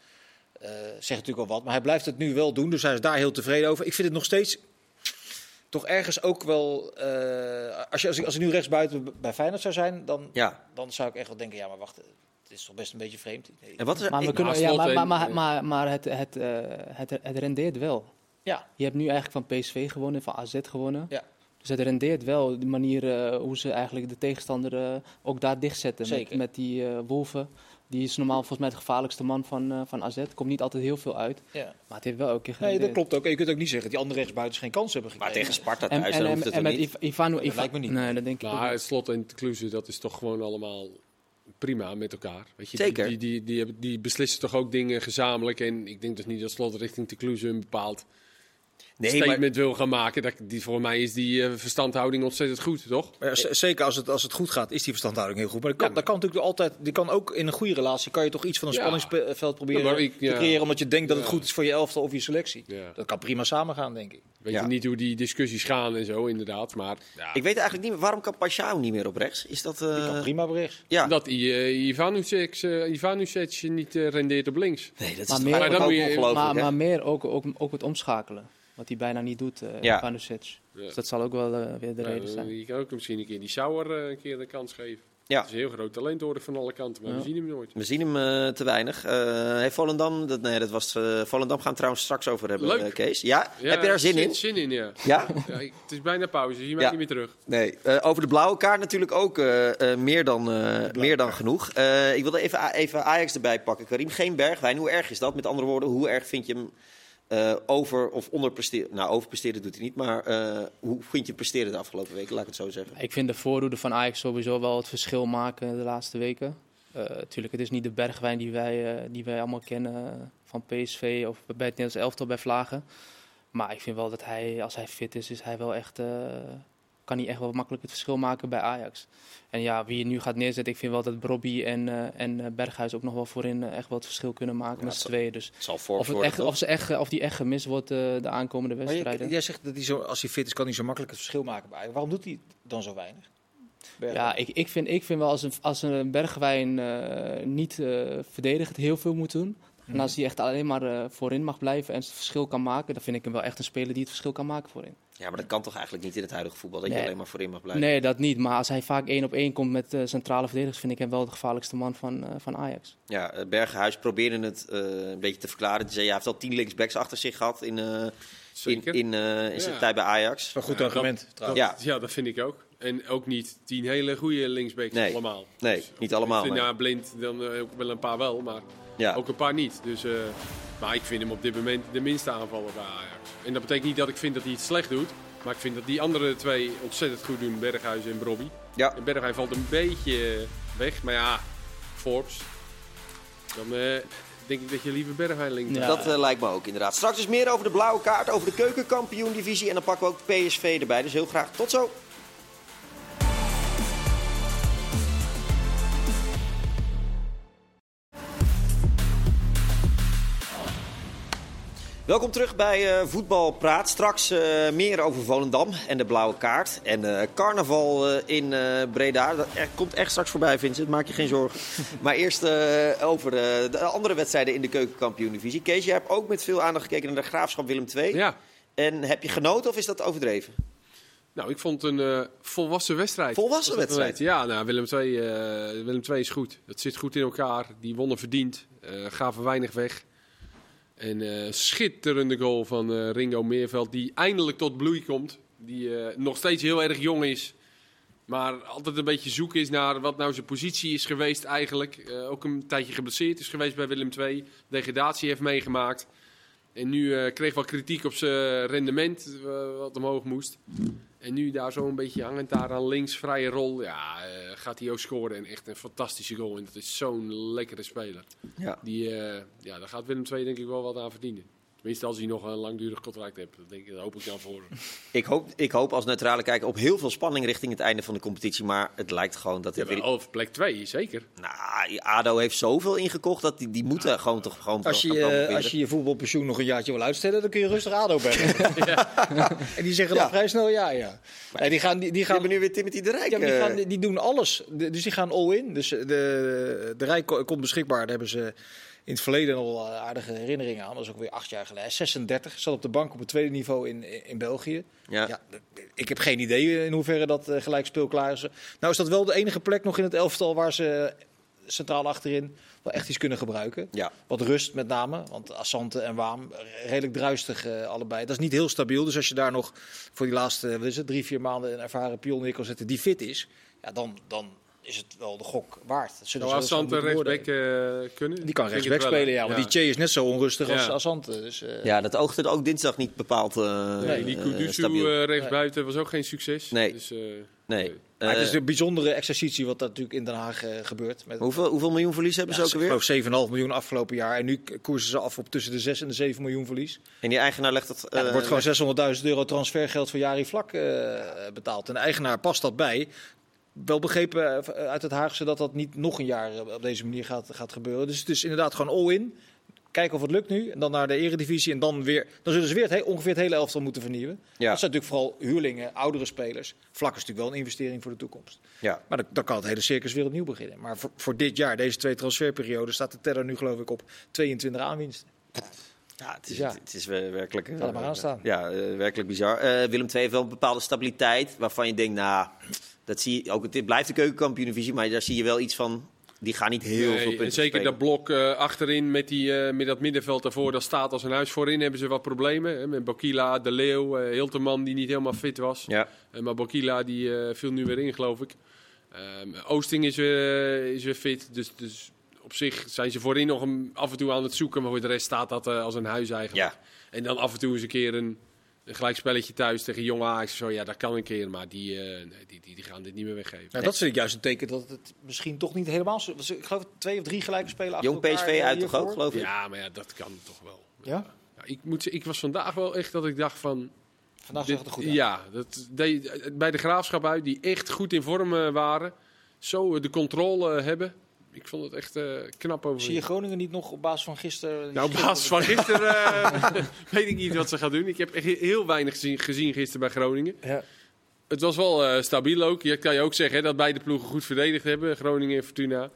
eh, zegt natuurlijk al wat. Maar hij blijft het nu wel doen, dus hij is daar heel tevreden over. Ik vind het nog steeds toch ergens ook wel... als, je, als, ik, als ik nu rechtsbuiten bij Feyenoord zou zijn, dan, Ja. dan zou ik echt wel denken... Ja, maar wacht, het is toch best een beetje vreemd. En wat is er- Maar, we kunnen, ja, maar, en- maar, maar, maar, maar het, het, eh, het, het rendeert wel. Ja, Je hebt nu eigenlijk van PSV gewonnen, van AZ gewonnen. Ja. Dus het rendeert wel, de manier eh, hoe ze eigenlijk de tegenstander eh, ook daar dichtzetten. Met, Zeker. met die eh Wolven. Die is normaal volgens mij de gevaarlijkste man van, eh van AZ. Komt niet altijd heel veel uit. ja. Maar het heeft wel elke keer Nee, gerendeerd. dat klopt ook. En je kunt ook niet zeggen dat die andere rechtsbuiters geen kans hebben maar gekregen. tegen Sparta En, thuis, en, dan en, hoeft het en met niet? Iv- Ivano... Dat Iva- lijkt me niet. Nee, dat denk ik ook Maar niet. het slot en Kluze, dat is toch gewoon allemaal prima met elkaar. Weet je, Zeker. Die, die, die, die beslissen toch ook dingen gezamenlijk. En ik denk dus niet dat Slot richting de Kloeze een bepaald Nee, maar statement wil gaan maken. Dat, die, voor mij is die eh, verstandhouding ontzettend goed, toch? Maar ja, zeker als het, als het goed gaat, is die verstandhouding heel goed. Maar dat kan, dat kan natuurlijk altijd. Die kan ook in een goede relatie kan je toch iets van een Ja. spanningsveld proberen Ja, maar ik- ja. te creëren, omdat je denkt dat het goed is voor je elftal of je selectie. Ja. Dat kan prima samengaan, denk ik. Weet Ja. je niet hoe die discussies gaan en zo, inderdaad. Maar ja, ik weet eigenlijk niet meer, waarom kan Pashao niet meer op rechts? Is dat... eh, Die kan prima bericht. ja. dat eh, eh, Ivanovic niet eh, rendeert op links. Nee, dat is Maar meer- Maar dan ook moet je- ongelooflijk, Maar, hè? maar meer ook, ook, ook het omschakelen. Wat hij bijna niet doet, eh Ja. Vanusic. Ja. Dus dat zal ook wel eh, weer de Ja, reden zijn. je kan ook misschien een keer die Sauer eh, een keer de kans geven. Ja. Het is een heel groot talent hoor van alle kanten, maar Ja. we zien hem nooit. We zien hem eh, te weinig. Eh heeft Volendam, dat, nee, dat was eh Volendam gaan we trouwens straks over hebben, Leuk. Kees. Ja? Ja, heb je daar zin in? Zin in, ja. Ja? ja ik- het is bijna pauze, je maakt Ja. niet meer terug. Nee. Eh, over de blauwe kaart natuurlijk ook eh, eh, meer, dan, eh, meer dan genoeg. Eh, ik wilde even, even Ajax erbij pakken. Karim, geen Bergwijn. Hoe erg is dat? Met andere woorden, hoe erg vind je hem eh, over of onderpresteren? Nou, overpresteren doet hij niet, maar eh, hoe vind je presteren de afgelopen weken? Laat ik het zo zeggen. Ik vind de voorhoede van Ajax sowieso wel het verschil maken de laatste weken. Natuurlijk, het is niet de bergwijn die wij, eh, die wij allemaal kennen eh, van PSV of bij het Nederlands elftal bij Vlagen. Maar ik vind wel dat hij, als hij fit is, is hij wel echt, eh, kan hij echt wel makkelijk het verschil maken bij Ajax. En ja, wie je nu gaat neerzetten, ik vind wel dat Brobby en, eh, en eh, Berghuis ook nog wel voorin eh, echt wel het verschil kunnen maken Ja, met z'n tweeën. Dus Het zal of, het echt, of, ze echt, of die echt gemist wordt eh, de aankomende wedstrijden. je, jij zegt dat hij zo, als hij fit is, kan hij zo makkelijk het verschil maken bij Ajax. Waarom doet hij dan zo weinig? Bergwijn. Ja, ik, ik, vind, ik vind wel als een, als een Bergwijn eh, niet eh verdedigend heel veel moet doen. En als hij echt alleen maar eh, voorin mag blijven en het verschil kan maken, dan vind ik hem wel echt een speler die het verschil kan maken voorin. Ja, maar dat kan toch eigenlijk niet in het huidige voetbal, dat je alleen maar voorin mag blijven. Nee, dat niet. Maar als hij vaak één op één komt met eh, centrale verdedigers, vind ik hem wel de gevaarlijkste man van, eh, van Ajax. Ja, Bergenhuis probeerde het eh, een beetje te verklaren. Hij zei, ja, hij heeft al tien linksbacks achter zich gehad in, eh, in, in, eh, in zijn Ja. tijd bij Ajax. Dat is wel een goed Ja, argument, dat- trouwens. Ja. Ja, dat vind ik ook. En ook niet tien hele goede linksbacks Nee. allemaal. Nee, niet allemaal, Ik vind, maar- ja, blind, dan ook wel een paar wel, maar Ja. ook een paar niet. Dus, eh, maar ik vind hem op dit moment de minste aanvaller bij Ajax. En dat betekent niet dat ik vind dat hij het slecht doet. Maar ik vind dat die andere twee ontzettend goed doen, Berghuis en Brobby. Ja. En Berghuis valt een beetje weg. Maar ja, Forbes. Dan eh, denk ik dat je liever Berghuis linkt. Ja. Dat eh, lijkt me ook inderdaad. Straks dus meer over de blauwe kaart, over de keukenkampioen-divisie. En dan pakken we ook PSV erbij. Dus heel graag tot zo. Welkom terug bij eh Voetbalpraat. Straks eh, meer over Volendam en de blauwe kaart. En eh, carnaval eh, in eh, Breda. Dat er, komt echt straks voorbij, Vincent. Maak je geen zorgen. maar eerst eh, over eh, de andere wedstrijden in de keukenkampioen-divisie. Kees, jij hebt ook met veel aandacht gekeken naar de Graafschap Willem II. Ja, En heb je genoten of is dat overdreven? nou, ik vond het een eh, volwassen wedstrijd. Volwassen wedstrijd? Ja, nou, Willem II, eh, Willem II is goed. Het zit goed in elkaar. Die wonnen verdiend. eh, gaven weinig weg. En eh, schitterende goal van eh, Ringo Meerveld, die eindelijk tot bloei komt. Die eh, nog steeds heel erg jong is. Maar altijd een beetje zoeken is naar wat nou zijn positie is geweest eigenlijk. Ook een tijdje geblesseerd is geweest bij Willem II. Degradatie heeft meegemaakt. En nu kreeg wel kritiek op zijn rendement, wat omhoog moest. En nu daar zo een beetje hangend daar aan links, vrije rol. Ja, eh, gaat hij ook scoren. En echt een fantastische goal. En dat is zo'n lekkere speler. Ja. Die, eh, ja, daar gaat Willem II denk ik wel wat aan verdienen. Tenminste, als hij nog een langdurig contract heeft. Dat, denk ik, dat hoop ik dan voor. Ik hoop, ik hoop als neutrale kijker op heel veel spanning richting het einde van de competitie. Maar het lijkt gewoon dat... Ja, weer- of plek 2, zeker. Nou, ADO heeft zoveel ingekocht dat die, die moeten gewoon toch gewoon Als je, eh, als je je voetbalpensioen nog een jaartje wil uitstellen, dan kun je rustig ADO bellen. en die zeggen dan Ja. vrij snel ja, ja. En die gaan, die, die We gaan, hebben nu weer Timothy de Rijk. ja, maar die, eh, gaan, die doen alles. De- dus die gaan all in. Dus eh, de, de Rijk ko- komt beschikbaar. Daar hebben ze in het verleden al eh, aardige herinneringen aan. Dat is ook weer acht jaar geleden. 36, zat op de bank op het tweede niveau in, in België. ja. Ja, ik heb geen idee in hoeverre dat eh, gelijk speelklaar is. Nou is dat wel de enige plek nog in het elftal waar ze centraal achterin wel echt iets kunnen gebruiken. Ja. Wat rust met name, want Assante en Waam redelijk druistig eh, allebei. Dat is niet heel stabiel, dus als je daar nog voor die laatste wat is het, drie, vier maanden een ervaren pion neer kan zetten die fit is, ja, dan, dan is het wel de gok waard. Dat Zou Assante moeten rechtsback eh, kunnen? Die kan rechtsback spelen, ja. Want die Che is net zo onrustig als Ja. Assante. Dus, eh, Ja, dat oogde ook dinsdag niet bepaald uh, Nee, Die Kudusu rechtsbuiten was ook geen succes. Nee. Dus, eh, nee. maar het is een bijzondere exercitie wat daar natuurlijk in Den Haag gebeurt. Met, hoeveel, hoeveel miljoen verlies hebben ja, ze ook alweer? Ik geloof 7,5 miljoen afgelopen jaar. En nu koersen ze af op tussen de 6 en de 7 miljoen verlies. En die eigenaar legt dat... Ja, er wordt gewoon 600.000 euro transfergeld voor Jari Vlak eh, betaald. En de eigenaar past dat bij. Wel begrepen eh, uit het Haagse dat dat niet nog een jaar eh, op deze manier gaat, gaat gebeuren. Dus het is inderdaad gewoon all-in. Kijken of het lukt nu. En dan naar de eredivisie. En dan weer. Dan zullen ze weer het, ongeveer het hele elftal moeten vernieuwen. Ja. Dat zijn natuurlijk vooral huurlingen, oudere spelers. Vlak is natuurlijk wel een investering voor de toekomst. Ja. Maar dan, dan kan het hele circus weer opnieuw beginnen. Maar voor, voor dit jaar, deze twee transferperioden, staat de teller nu geloof ik op 22 aanwinsten. Ja, het is, Ja. het is wer- werkelijk... eh, Laat het maar aanstaan. Ja, eh, werkelijk bizar. Eh, Willem II heeft wel een bepaalde stabiliteit waarvan je denkt, nou, dat zie je, ook, dit blijft de keukenkampioen-divisie, maar daar zie je wel iets van, die gaan niet heel nee, veel en punten zeker spelen. dat blok eh, achterin met, die, eh, met dat middenveld daarvoor, dat staat als een huis. Voorin hebben ze wat problemen. Hè, met Bokila, De Leeuw, Hilterman die niet helemaal fit was. Ja, Eh, maar Bokila die eh, viel nu weer in, geloof ik. Ehm, Oosting is, weer, is weer fit. Dus, dus op zich zijn ze voorin nog een, af en toe aan het zoeken. Maar voor de rest staat dat eh, als een huis eigenlijk. ja. En dan af en toe eens een keer een, een gelijkspelletje thuis tegen Jong Ajax. of Zo, ja, dat kan een keer. Maar die, eh, nee, die, die, die gaan dit niet meer weggeven. Nou, dat vind ik juist een teken dat het misschien toch niet helemaal zo. Ik geloof twee of drie gelijke spelen achter Jong elkaar, PSV eh, uit toch ook, geloof ik? Ja, maar ja, dat kan toch wel. Ja? Ja, ik, moet, ik was vandaag wel echt dat ik dacht van... Vandaag zag het er goed uit. Ja, dat deed bij de Graafschap uit, die echt goed in vorm waren. Zo de controle hebben. Ik vond het echt eh, knap over. Zie je Groningen niet nog op basis van gisteren? Nou, op basis van gisteren eh, weet ik niet wat ze gaan doen. Ik heb echt heel weinig gezien, gezien gisteren bij Groningen. Ja. Het was wel eh, stabiel ook. Je kan je ook zeggen hè, dat beide ploegen goed verdedigd hebben. Groningen en Fortuna.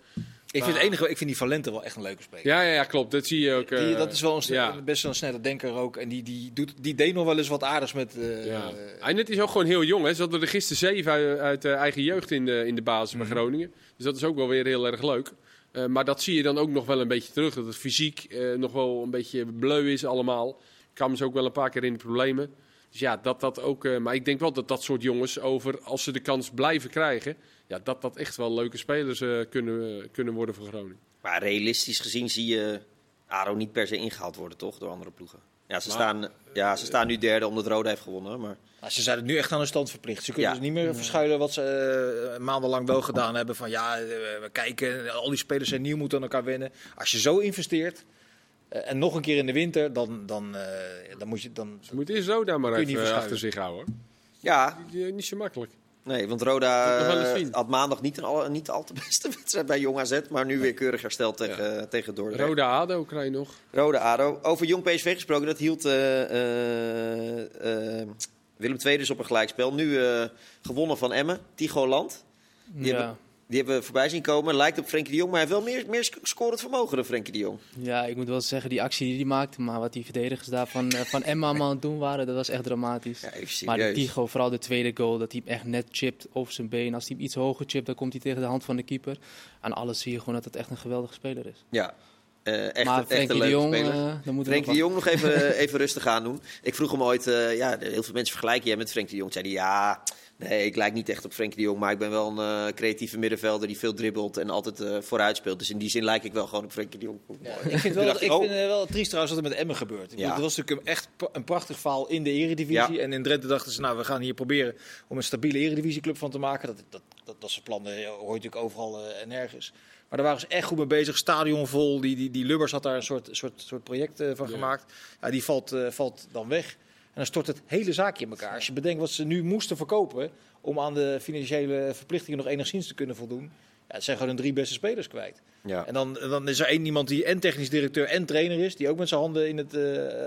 Ik vind, het enige, ik vind die Valente wel echt een leuke speler. Ja, ja, ja klopt. Dat zie je ook. Die, eh, dat is wel een, ja. best wel een snelle denker ook. En die, die, doet, die deed nog wel eens wat aardigs met... eh, Ja. eh, En het is ook gewoon heel jong. Hè. Ze hadden er gisteren zeven uit, uit eh, eigen jeugd in de, in de basis Mhm. bij Groningen. Dus dat is ook wel weer heel erg leuk. Eh, maar dat zie je dan ook nog wel een beetje terug. Dat het fysiek eh, nog wel een beetje bleu is allemaal. Kwamen ze ook wel een paar keer in de problemen. Dus ja, dat dat ook... eh, maar ik denk wel dat dat soort jongens over... Als ze de kans blijven krijgen... Ja, dat dat echt wel leuke spelers eh, kunnen, kunnen worden voor Groningen. Maar realistisch gezien zie je Aro niet per se ingehaald worden, toch? Door andere ploegen. Ja, ze, Maar, staan, ja, ze staan nu derde omdat Roda heeft gewonnen. Maar nou, ze zijn het nu echt aan de stand verplicht. Ze kunnen Ja. dus niet meer verschuilen wat ze eh, maandenlang wel gedaan hebben. Van ja, eh, we kijken, al die spelers zijn nieuw, moeten aan elkaar wennen. Als je zo investeert eh, en nog een keer in de winter, dan, dan, eh, dan moet je... Dan, Ze moeten eerst Roda maar Kun je niet even achter zich houden. hoor. ja, Die, die- niet zo makkelijk. nee, want Roda eh, had maandag niet, een, al, niet al te beste wedstrijd bij Jong AZ. Maar nu weer keurig hersteld tegen, tegen Dordrecht. Roda ADO krijg je nog. Rode ADO. Over Jong PSV gesproken, dat hield eh, eh, eh, Willem II dus op een gelijkspel. Nu eh, gewonnen van Emmen, Tigo Land. Die, Ja. hebben, die hebben we voorbij zien komen. Lijkt op Frenkie de Jong, maar hij heeft wel meer, meer sc- scorend vermogen dan Frenkie de Jong. ja, ik moet wel zeggen, die actie die hij maakte, maar wat die verdedigers daar van, eh, van Emma aan het doen waren, dat was echt dramatisch. Ja, Maar de serieus. Tigo, vooral de tweede goal, dat hij hem echt net chipt over zijn been. Als hij hem iets hoger chipt, dan komt hij tegen de hand van de keeper. Aan alles zie je gewoon dat het echt een geweldige speler is. Ja, eh, echt, maar echt een Frenkie de leuke Jong, speler. eh, dan moeten we Frenkie de Jong nog even, even rustig aan doen. Ik vroeg hem ooit, eh, ja, heel veel mensen vergelijken jij met Frenkie de Jong. Zei hij, ja, nee, ik lijk niet echt op Frenkie de Jong, maar ik ben wel een eh, creatieve middenvelder die veel dribbelt en altijd eh, vooruit speelt. Dus in die zin lijk ik wel gewoon op Frenkie de Jong. ik vind, wel, ik ik, oh. vind wel triest trouwens wat er met Emmen gebeurt. Ik Ja. bedoel, Dat was natuurlijk een, echt een prachtig verhaal in de eredivisie. Ja. En in Drenthe dachten ze, nou, we gaan hier proberen om een stabiele eredivisieclub van te maken. Dat, dat, dat, dat soort plannen hoor je natuurlijk overal eh, en nergens. Maar daar waren ze echt goed mee bezig. Stadion vol. Die, die, die Lubbers had daar een soort, soort, soort project eh, van Ja. gemaakt. Ja, die valt, eh, valt dan weg. En dan stort het hele zaakje in elkaar. Als je bedenkt wat ze nu moesten verkopen om aan de financiële verplichtingen nog enigszins te kunnen voldoen. Ja, het zijn gewoon hun drie beste spelers kwijt. Ja. En dan, dan is er één iemand die en technisch directeur en trainer is, die ook met zijn handen in het eh,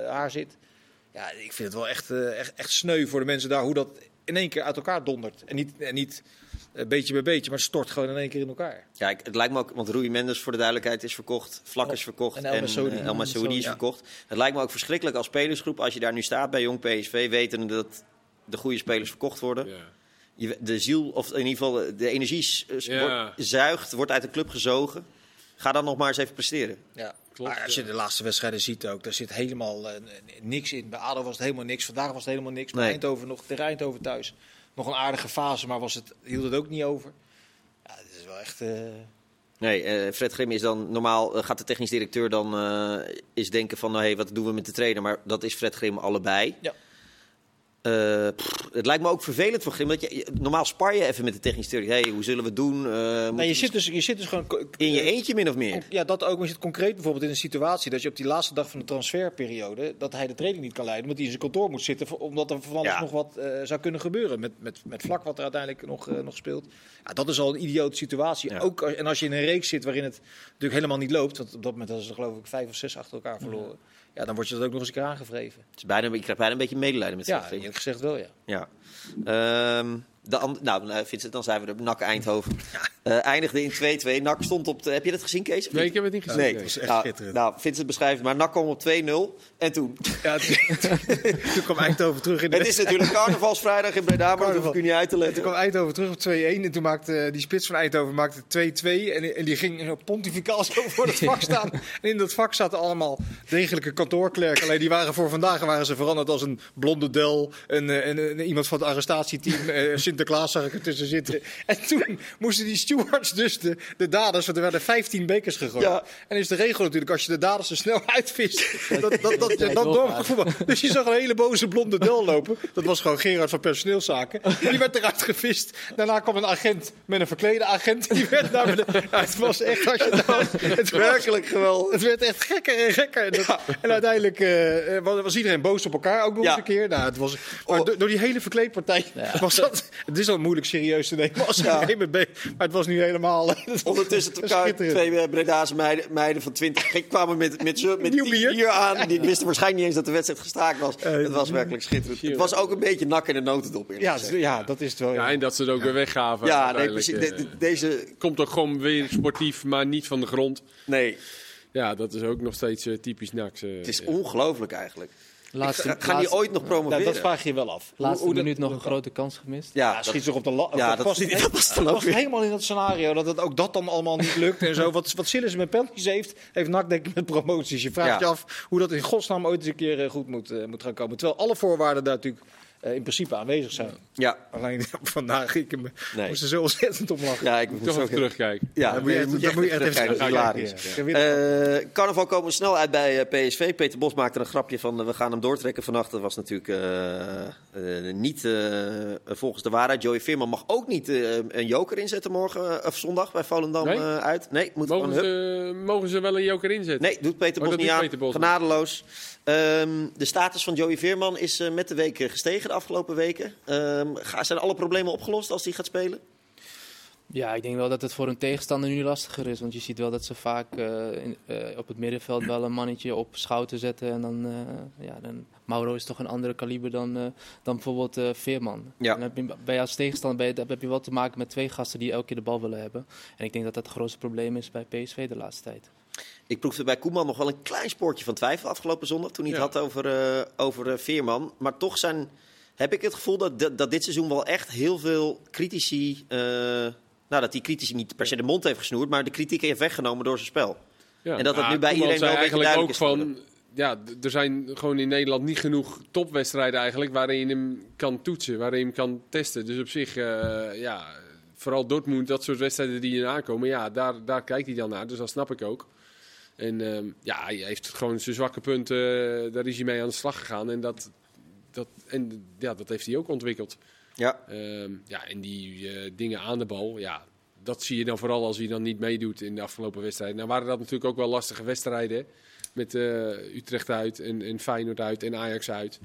haar zit. Ja, ik vind het wel echt, echt, echt sneu voor de mensen daar hoe dat in één keer uit elkaar dondert. En niet, en niet beetje bij beetje, maar het stort gewoon in één keer in elkaar. Ja, ik- het lijkt me ook, want Rui Mendes voor de duidelijkheid is verkocht, Vlak is verkocht En El Masoudi. El Masoudi is verkocht. Het lijkt me ook verschrikkelijk als spelersgroep als je daar nu staat bij Jong PSV, wetende dat de goede spelers verkocht worden. Ja. Je, de ziel, of in ieder geval de energie wordt, zuigt, wordt uit de club gezogen. Ga dan nog maar eens even presteren. Ja. Klopt, maar als je de laatste wedstrijden ziet ook, daar zit helemaal eh, niks in. Bij ADO was het helemaal niks, vandaag was het helemaal niks. Bij Nee. Eindhoven nog, tegen Eindhoven thuis nog een aardige fase, maar was het, hield het ook niet over. Ja, dit is wel echt... eh, Nee, eh, Fred Grim is dan normaal eh, gaat de technisch directeur dan eh eens denken van nou, hey, wat doen we met de trainer? Maar dat is Fred Grim allebei. Ja. Eh, pff, het lijkt me ook vervelend voor Grim. Dat je, normaal spar je even met de technisch directeur. Hey, hoe zullen we het doen? Eh, Nee, je zit dus, je zit dus gewoon... in je eh, eentje min of meer. Ja, dat ook. Maar je zit concreet bijvoorbeeld in een situatie dat je op die laatste dag van de transferperiode, dat hij de training niet kan leiden, omdat hij in zijn kantoor moet zitten, omdat er van alles Ja. nog wat zou kunnen gebeuren. Met, met, met vlak wat er uiteindelijk nog, nog speelt. Ja, dat is al een idiote situatie. Ja. Ook, als- en als je in een reeks zit waarin het natuurlijk helemaal niet loopt, want op dat moment hadden ze geloof ik vijf of zes achter elkaar verloren. Ja, dan word je dat ook nog eens een keer aangevreven. Het is bijna, ik krijg bijna een beetje medelijden met Fred Ja, eerlijk gezegd wel, ja. Ja. Ehm, de nou, eh, Vincent, dan zijn we er. NAC Eindhoven. Eh, eindigde in 2-2. NAC stond op de... Heb je dat gezien, Kees? Nee, ik heb het niet gezien. Nee, nee. is echt nou, schitterend. nou, Vincent beschrijft het, maar NAC kwam op 2-0. En toen? ja toen kwam Eindhoven terug in de Het is natuurlijk carnavalsvrijdag in Breda, maar dat hoef ik niet uit te Toen leggen. kwam Eindhoven terug op 2-1 en toen maakte eh, die spits van Eindhoven maakte 2-2 en, en die ging pontificaal zo voor het vak staan. En in dat vak zaten allemaal degelijke kantoorklerken. Alleen die waren voor vandaag waren ze veranderd als een blonde del, een, een, een- iemand van het arrestatieteam, eh, Sinterklaas zag ik er tussen zitten. En toen moesten die stewards dus de, de daders, want er werden 15 bekers gegooid. Ja. En is de regel natuurlijk, als je de daders er snel uitvist, dat, dat, dat, je dan door mag voetballen. Dus je zag een hele boze blonde del lopen. Dat was gewoon Gerard van personeelszaken. Die werd eruit gevist. Daarna kwam een agent met een verklede agent. Die werd naar beneden. Het was echt, als je het werkelijk geweldig. Het werd echt gekker en gekker. En, dat- en uiteindelijk eh, eh, was iedereen boos op elkaar, ook nog Ja. eens een keer. Nou, het was, maar Oh. door, door die hele verkleedpartij was dat... Het is al moeilijk serieus te nemen als Ja. Maar het was nu helemaal... eh, Ondertussen twee eh, Bredaanse meiden, meiden van 20 gek kwamen met, met, met Nieuw bier. bier aan. Die wisten waarschijnlijk niet eens dat de wedstrijd gestaakt was. het was werkelijk schitterend. Het was ook een beetje nak in de notendop. eerlijk Ja, ja, dat is het wel. Ja, Ja. en dat ze het ook weer weggaven. ja nee, uiteindelijk, precies. De- eh. de- deze... Komt ook gewoon weer sportief, maar niet van de grond. Nee, Ja, dat is ook nog steeds eh, typisch NAC. eh, het is ja. ongelooflijk eigenlijk. Laatste, Ga- Gaan die laatste- ooit nog Nou, promoveren? dat vraag je je wel af. Laatste Hoe- hoe minuut dat- nog een grote kans gemist. Ja, Ja, dat- schiet zich op de la- Ja, dat- past- dat ook past helemaal in dat scenario dat het ook dat dan allemaal niet lukt en zo. Wat, wat Sillis met penalties heeft, heeft NAC denk ik met promoties. Je vraagt Ja. je af hoe dat in godsnaam ooit eens een keer eh, goed moet, eh, moet gaan komen. Terwijl alle voorwaarden daar natuurlijk eh, in principe aanwezig zijn. ja. Alleen vandaag ik hem, Nee. moest er zo ontzettend om lachen. ja, ik moet Toch zo even terugkijken. Ja, Dan moet je, moet dan moet je echt even terugkijken. Hilarisch. Ja. Eh, carnaval komen we snel uit bij eh, PSV. Peter Bos maakte een grapje van we gaan hem doortrekken vannacht. Dat was natuurlijk eh, eh, niet eh, volgens de waarheid. Joey Veerman mag ook niet eh, een joker inzetten morgen of zondag bij Volendam Nee? eh, uit. Nee, moet Mogen ze, mogen ze wel een joker inzetten? Nee, doet Peter Oh, Bos niet aan. Peter Bos niet. Genadeloos. Ehm, de status van Joey Veerman is eh, met de week gestegen de afgelopen weken. Ehm, zijn alle problemen opgelost als hij gaat spelen? Ja, ik denk wel dat het voor een tegenstander nu lastiger is. Want je ziet wel dat ze vaak eh, in- eh, op het middenveld wel een mannetje op schouten zetten. En dan, eh, ja, dan Mauro is toch een andere kaliber dan, eh, dan bijvoorbeeld eh, Veerman. Ja. Dan heb je, bij als tegenstander ben je- dan heb je wel te maken met twee gasten die elke keer de bal willen hebben. En ik denk dat dat het grootste probleem is bij PSV de laatste tijd. Ik proefde bij Koeman nog wel een klein spoortje van twijfel afgelopen zondag. Toen hij het Ja. had over, eh, over eh, Veerman. Maar toch zijn, heb ik het gevoel dat, dat, dat dit seizoen wel echt heel veel critici. eh, nou, dat die critici niet per se de mond heeft gesnoerd. Maar de kritiek heeft weggenomen door zijn spel. Ja, En dat het maar nu bij iedereen wel eigenlijk duidelijk ook van... Ja, er zijn gewoon in Nederland niet genoeg topwedstrijden eigenlijk... waarin je hem kan toetsen, waarin je hem kan testen. Dus op zich, eh, ja, vooral Dortmund, dat soort wedstrijden die hier aankomen... ja, daar, daar kijkt hij dan naar, dus dat snap ik ook. En ehm, ja, hij heeft gewoon zijn zwakke punten, eh, daar is hij mee aan de slag gegaan. En dat, dat, en, ja, dat heeft hij ook ontwikkeld. Ja, Ehm, ja, en die eh, dingen aan de bal, ja, dat zie je dan vooral als hij dan niet meedoet in de afgelopen wedstrijden. Nou waren dat natuurlijk ook wel lastige wedstrijden, met eh, Utrecht uit en, en Feyenoord uit en Ajax uit.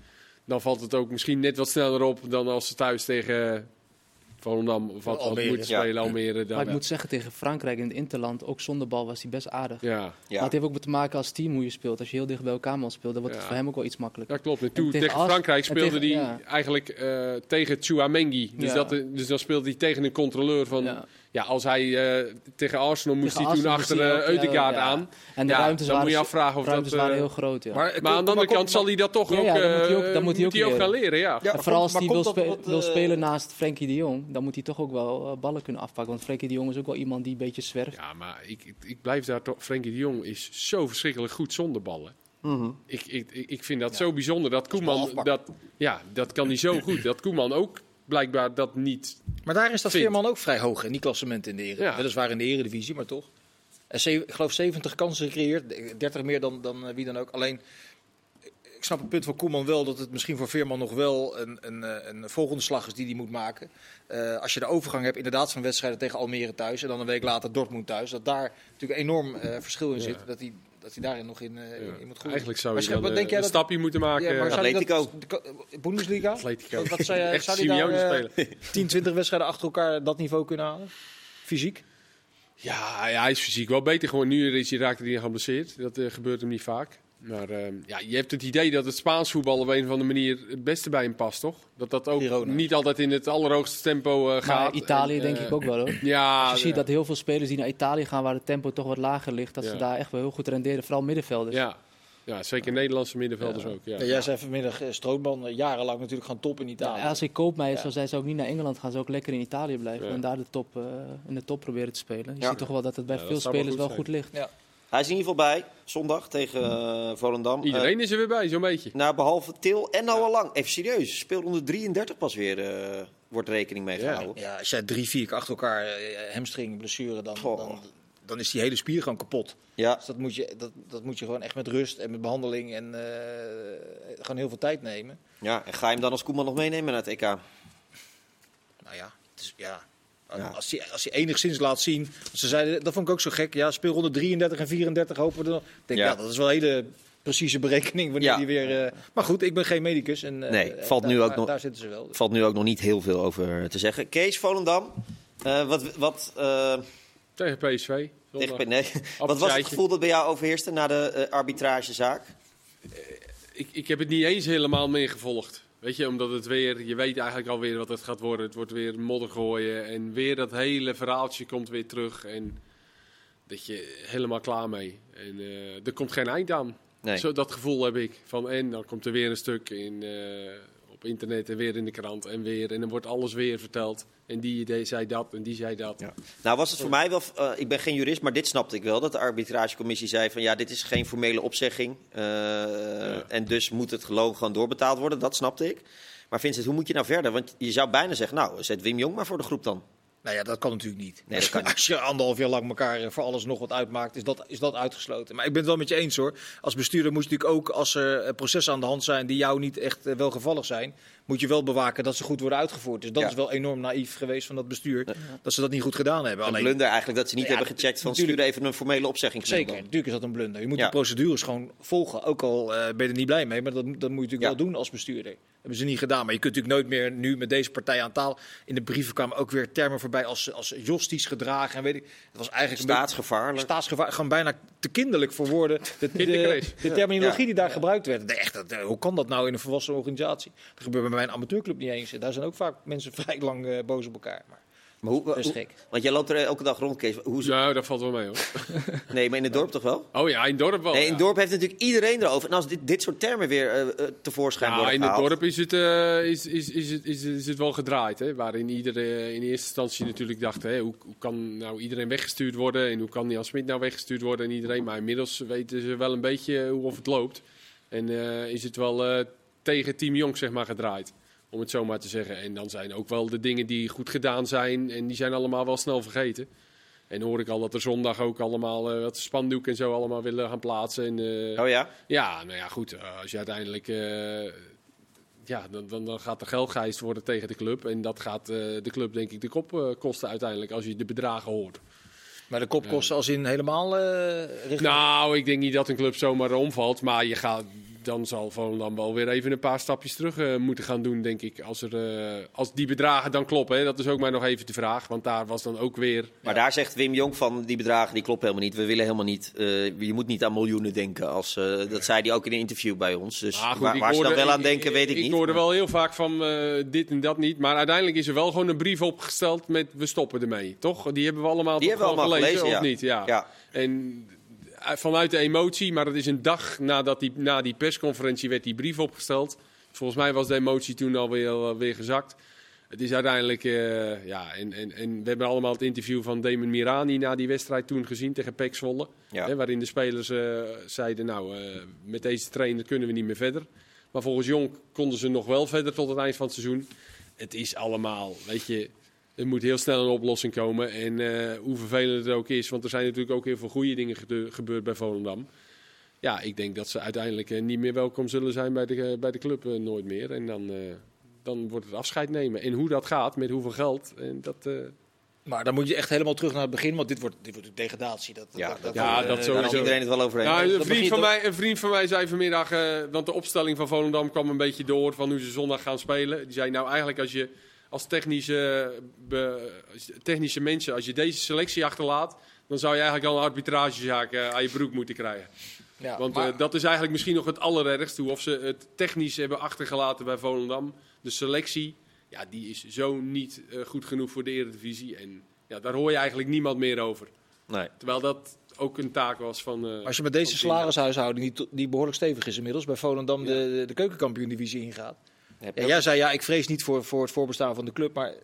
Dan valt het ook misschien net wat sneller op dan als ze thuis tegen Volendam of wat, wat ja. spelen, Almere. Dan, Maar ik moet zeggen, tegen Frankrijk in het Interland, ook zonder bal, was hij best aardig. ja. Maar ja. het heeft ook te maken als team hoe je speelt. Als je heel dicht bij elkaar moet spelen, dan wordt het voor hem ook wel iets makkelijker. Ja, klopt. En toen En tegen, Frankrijk speelde tegen- hij ja. eigenlijk eh, tegen Chouamengui. Dus, Ja. dat, dus dan speelde hij tegen een controleur van... Ja, als hij eh, tegen Arsenal moest Tegen hij toen achter uh, ook, ja, Eudegaard ja. aan. En de Ja, ruimtes dan waren, moet je afvragen of dat... waren eh, heel groot. Ja. Maar, maar aan de andere kant zal hij dat toch Ja, ook, ja, dan moet hij ook- eh, dan moet hij ook ook gaan leren. Ja. En vooral als hij wil, spe- spelen naast Frenkie de Jong, dan moet hij toch ook wel ballen kunnen afpakken. Want Frenkie de Jong is ook wel iemand die een beetje zwerft. Ja, maar ik, ik, ik blijf daar toch... Frenkie de Jong is zo verschrikkelijk goed zonder ballen. Mhm. Ik, ik, ik ik vind dat zo bijzonder dat Koeman... Dat, ja, dat kan hij zo goed. Dat Koeman ook blijkbaar dat niet. Maar daarin staat Vindt. Veerman ook vrij hoog in die klassement in de Eredivisie. Ja. Weliswaar in de Eredivisie, maar toch. En ze- ik geloof 70 kansen gecreëerd, 30 meer dan, dan eh, wie dan ook. Alleen, ik snap het punt van Koeman wel dat het misschien voor Veerman nog wel een, een, eh, een volgende slag is die hij moet maken. Eh, als je de overgang hebt inderdaad van wedstrijden tegen Almere thuis en dan een week later Dortmund thuis. Dat daar natuurlijk een enorm eh, verschil in Ja. zit. Dat hij, dat hij daarin nog in, eh, in moet groeien. Eigenlijk zou je dan, denk eh, jij een dat- stapje moeten maken. Ja, maar eh, dat- Atletico. de Bundesliga? Atletico. Wat, wat zou, je- Echt zou hij daar Simeone eh, spelen. 10, 20 wedstrijden achter elkaar dat niveau kunnen halen? Fysiek? Ja, ja, hij is fysiek wel beter gewoon. Nu is hij, raakte hij geblesseerd. Dat eh, gebeurt hem niet vaak. Maar ehm, ja, je hebt het idee dat het Spaans voetbal op een of andere manier het beste bij hem past, toch? Dat dat ook Girona. niet altijd in het allerhoogste tempo eh, gaat. Maar Italië En, denk eh, ik ook wel hoor. Ja, Als je ziet ja, dat heel veel spelers die naar Italië gaan waar het tempo toch wat lager ligt, dat ze daar echt wel heel goed renderen. Vooral middenvelders. ja. ja, zeker Nederlandse middenvelders ook. Ja. Ja, jij zei vanmiddag eh, Strootman, jarenlang natuurlijk gaan top in Italië. Ja, als ik koopmeijer Ja. zou zijn, zou ik niet naar Engeland gaan. Zou ik lekker in Italië blijven Ja. en daar de top, eh, in de top proberen te spelen. Je Ja. ziet toch wel dat het bij veel zou wel spelers goed wel goed ligt. Ja. Hij is in ieder geval bij, zondag tegen eh, Volendam. Iedereen is er weer bij, zo'n beetje. Eh, nou, behalve Til en Noah Lang. Even serieus, speelronde 33 pas weer eh, wordt rekening mee Ja. gehouden. Ja, als jij drie, vier keer achter elkaar eh, hamstring, blessure, dan, dan, dan is die hele spier gewoon kapot. Ja. Dus dat moet, je, dat, dat moet je gewoon echt met rust en met behandeling en eh, gewoon heel veel tijd nemen. ja, en ga je hem dan als Koeman nog meenemen naar het EK? Nou ja, het is, ja. Ja. Als, hij, als hij enigszins laat zien. Ze zeiden, dat vond ik ook zo gek. Ja, speelronde 33 en 34 hopen we dan. Ik denk, Ja. ja. dat is wel een hele precieze berekening wanneer Ja. die weer. eh, maar goed, ik ben geen medicus. En, eh, Nee, valt daar, nu ook daar- nog- Daar zitten ze wel. valt nu ook nog niet heel veel over te zeggen. Kees Volendam, eh, wat, wat, eh, Tegen PSV. tegen, nee, wat was het gevoel dat bij jou overheerste na de arbitragezaak? Ik, ik heb het niet eens helemaal meer gevolgd. Weet je, omdat het weer, je weet eigenlijk alweer wat het gaat worden. Het wordt weer modder gooien en weer dat hele verhaaltje komt weer terug. En dat je helemaal klaar mee. En eh, er komt geen eind aan. Nee. Zo, dat gevoel heb ik. Van, en dan komt er weer een stuk in, eh, op internet en weer in de krant en weer. En dan wordt alles weer verteld. En die idee zei dat en die zei dat. Ja. Nou was het voor mij wel, eh, ik ben geen jurist, maar dit snapte ik wel. Dat de arbitragecommissie zei van ja, dit is geen formele opzegging. eh, En dus moet het loon gewoon doorbetaald worden, dat snapte ik. Maar Vincent, hoe moet je nou verder? Want je zou bijna zeggen, nou, zet Wim Jong maar voor de groep dan. Nou ja, dat kan natuurlijk niet. Nee, dat kan niet. Als je anderhalf jaar lang elkaar voor alles nog wat uitmaakt, is dat, is dat uitgesloten. Maar ik ben het wel met je eens hoor. Als bestuurder moet je natuurlijk ook, als er eh, processen aan de hand zijn die jou niet echt eh, welgevallig zijn, moet je wel bewaken dat ze goed worden uitgevoerd. Dus dat Ja. is wel enorm naïef geweest van dat bestuur, dat ze dat niet goed gedaan hebben. Een Alleen, blunder eigenlijk dat ze niet Ja, hebben gecheckt van stuur even een formele opzegging. Zeker, natuurlijk is dat een blunder. Je moet de procedures gewoon volgen. Ook al eh, ben je er niet blij mee, maar dat, dat moet je natuurlijk wel doen als bestuurder. Dat hebben ze niet gedaan. Maar je kunt natuurlijk nooit meer nu met deze partij aan taal. In de brieven kwamen ook weer termen voorbij als, als jostisch gedragen. En weet ik. Het was eigenlijk Staatsgevaarlijk. staatsgevaar, gewoon bijna te kinderlijk voor woorden. De, de, terminologie die daar gebruikt werd. Echt, dat, eh, hoe kan dat nou in een volwassen organisatie? Dat gebeurt bij mijn amateurclub niet eens. En Daar zijn ook vaak mensen vrij lang eh, boos op elkaar. Maar Maar hoe, dat is hoe- gek. want jij loopt er elke dag rond, Kees. Hoe, Nou, dat valt wel mee hoor. nee, maar in het dorp toch wel? Oh ja, in het dorp wel. Nee, in ja. het dorp heeft natuurlijk iedereen erover. En als dit, dit soort termen weer eh, eh, tevoorschijn Nou, worden in het gehaald... dorp is het, eh, is, is, is, het, is, is het wel gedraaid. Hè? Waarin iedereen in eerste instantie natuurlijk dacht: hè, hoe, hoe kan nou iedereen weggestuurd worden? En hoe kan Jan Smit nou weggestuurd worden? En iedereen. Maar inmiddels weten ze wel een beetje hoe of het loopt. En eh, is het wel eh, tegen Team Jong zeg maar, gedraaid. Om het zo maar te zeggen. En dan zijn ook wel de dingen die goed gedaan zijn. En die zijn allemaal wel snel vergeten. En hoor ik al dat er zondag ook allemaal eh, wat spandoek en zo allemaal willen gaan plaatsen. En, eh, Oh ja? ja, nou ja, goed. eh, Als je uiteindelijk. eh, ja, dan, dan, dan gaat er geldgeist worden tegen de club. En dat gaat eh, de club, denk ik, de kop eh, kosten uiteindelijk. Als je de bedragen hoort. Maar de kopkosten als in helemaal eh richting... Nou, ik denk niet dat een club zomaar omvalt. Maar je gaat, dan zal Volendam wel weer even een paar stapjes terug eh, moeten gaan doen, denk ik. Als, er, eh, als die bedragen dan kloppen. Hè. Dat is ook maar nog even de vraag. Want daar was dan ook weer. Maar daar zegt Wim Jong van die bedragen die kloppen helemaal niet. We willen helemaal niet. eh, je moet niet aan miljoenen denken. Als, dat zei hij ook in een interview bij ons. Dus Ah, goed, waar, ik waar ze dan hoorde- wel aan denken, weet ik, ik niet. hoorde Maar- wel heel vaak van dit en dat niet. Maar uiteindelijk is er wel gewoon een brief opgesteld met we stoppen ermee. Toch? Die hebben we allemaal, Die toch hebben we allemaal gelezen, gelezen, of niet? Ja. Ja. En vanuit de emotie, maar het is een dag nadat die, na die persconferentie werd die brief opgesteld. Volgens mij was de emotie toen alweer uh, weer gezakt. Het is uiteindelijk, eh, ja, en, en, en we hebben allemaal het interview van Damon Mirani na die wedstrijd toen gezien tegen Pek Zwolle. Ja. Hè, waarin de spelers eh, zeiden, nou, eh, met deze trainer kunnen we niet meer verder. Maar volgens Jong konden ze nog wel verder tot het eind van het seizoen. het is allemaal, weet je, er moet heel snel een oplossing komen. En eh, hoe vervelend het ook is, want er zijn natuurlijk ook heel veel goede dingen gebeurd bij Volendam. Ja, ik denk dat ze uiteindelijk eh, niet meer welkom zullen zijn bij de, eh, bij de club, nooit meer. En dan, eh, dan wordt het afscheid nemen. En hoe dat gaat, met hoeveel geld, en dat... eh, Maar dan moet je echt helemaal terug naar het begin, want dit wordt, dit wordt een degradatie. Dat, Ja, dat, Ja, dat daar sowieso. is iedereen het wel over eens. Ja, een, Dat vriend van mij, een vriend van mij zei vanmiddag, eh, want de opstelling van Volendam kwam een beetje door van hoe ze zondag gaan spelen. Die zei nou eigenlijk als je als technische, be- technische mensen, als je deze selectie achterlaat, dan zou je eigenlijk al een arbitragezaak eh, aan je broek moeten krijgen. Ja, Want maar- eh, dat is eigenlijk misschien nog het allerergste, hoe of ze het technisch hebben achtergelaten bij Volendam. De selectie, ja, die is zo niet eh, goed genoeg voor de Eredivisie. En ja, daar hoor je eigenlijk niemand meer over. Nee. Terwijl dat ook een taak was van... eh, Als je met deze salarishuishouding, die, die behoorlijk stevig is inmiddels, bij Volendam Ja. de, de keukenkampioen-divisie ingaat. Ja, jij zei, ja, ik vrees niet voor, voor het voorbestaan van de club, maar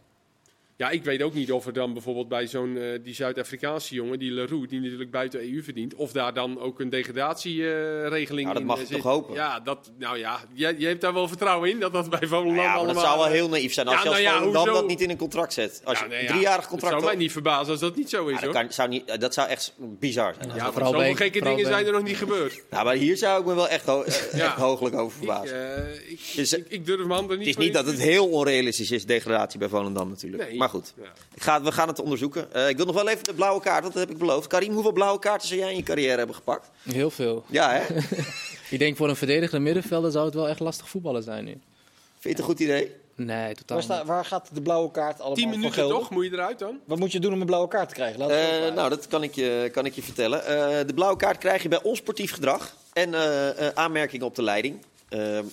Ja, ik weet ook niet of er dan bijvoorbeeld bij zo'n eh, die Zuid-Afrikaanse jongen, die Leroux, die natuurlijk buiten EU verdient, of daar dan ook een degradatieregeling Nou, dat in mag eh, ik zit. toch hopen? Ja, dat, nou ja, je, je hebt daar wel vertrouwen in dat dat bij Volendam Ja, maar allemaal... dat zou wel eh, heel naïef zijn als Ja, je als nou ja, Volendam hoezo? dat niet in een contract zet. Als ja, je een ja, driejarig contract Het zou mij niet verbazen als dat niet zo is, ja, dat, hoor. kan, zou niet, dat zou echt bizar zijn. Ja, vooral zoveel gekke vooral dingen zijn er nog niet gebeurd. Nou, maar hier zou ik me wel echt, ho Ja. echt hooglijk over Ik, verbazen. ik, Dus, ik, ik durf mijn handen niet het is niet dat het heel onrealistisch is, degradatie bij Volendam natuurlijk. Goed, Ja. ik ga, we gaan het onderzoeken. Eh, ik wil nog wel even de blauwe kaart, want dat heb ik beloofd. Karim, hoeveel blauwe kaarten zou jij in je carrière hebben gepakt? Heel veel. Ja, hè? Ik denk voor een verdedigende middenvelder zou het wel echt lastig voetballen zijn nu. Vind je het een goed idee? Nee, totaal waar, niet. sta- waar gaat de blauwe kaart allemaal Tien voor minuten gelden? toch? Moet je eruit dan? Wat moet je doen om een blauwe kaart te krijgen? Laat Eh, nou, dat kan ik je, kan ik je vertellen. Eh, de blauwe kaart krijg je bij onsportief gedrag en eh, eh, aanmerkingen op de leiding.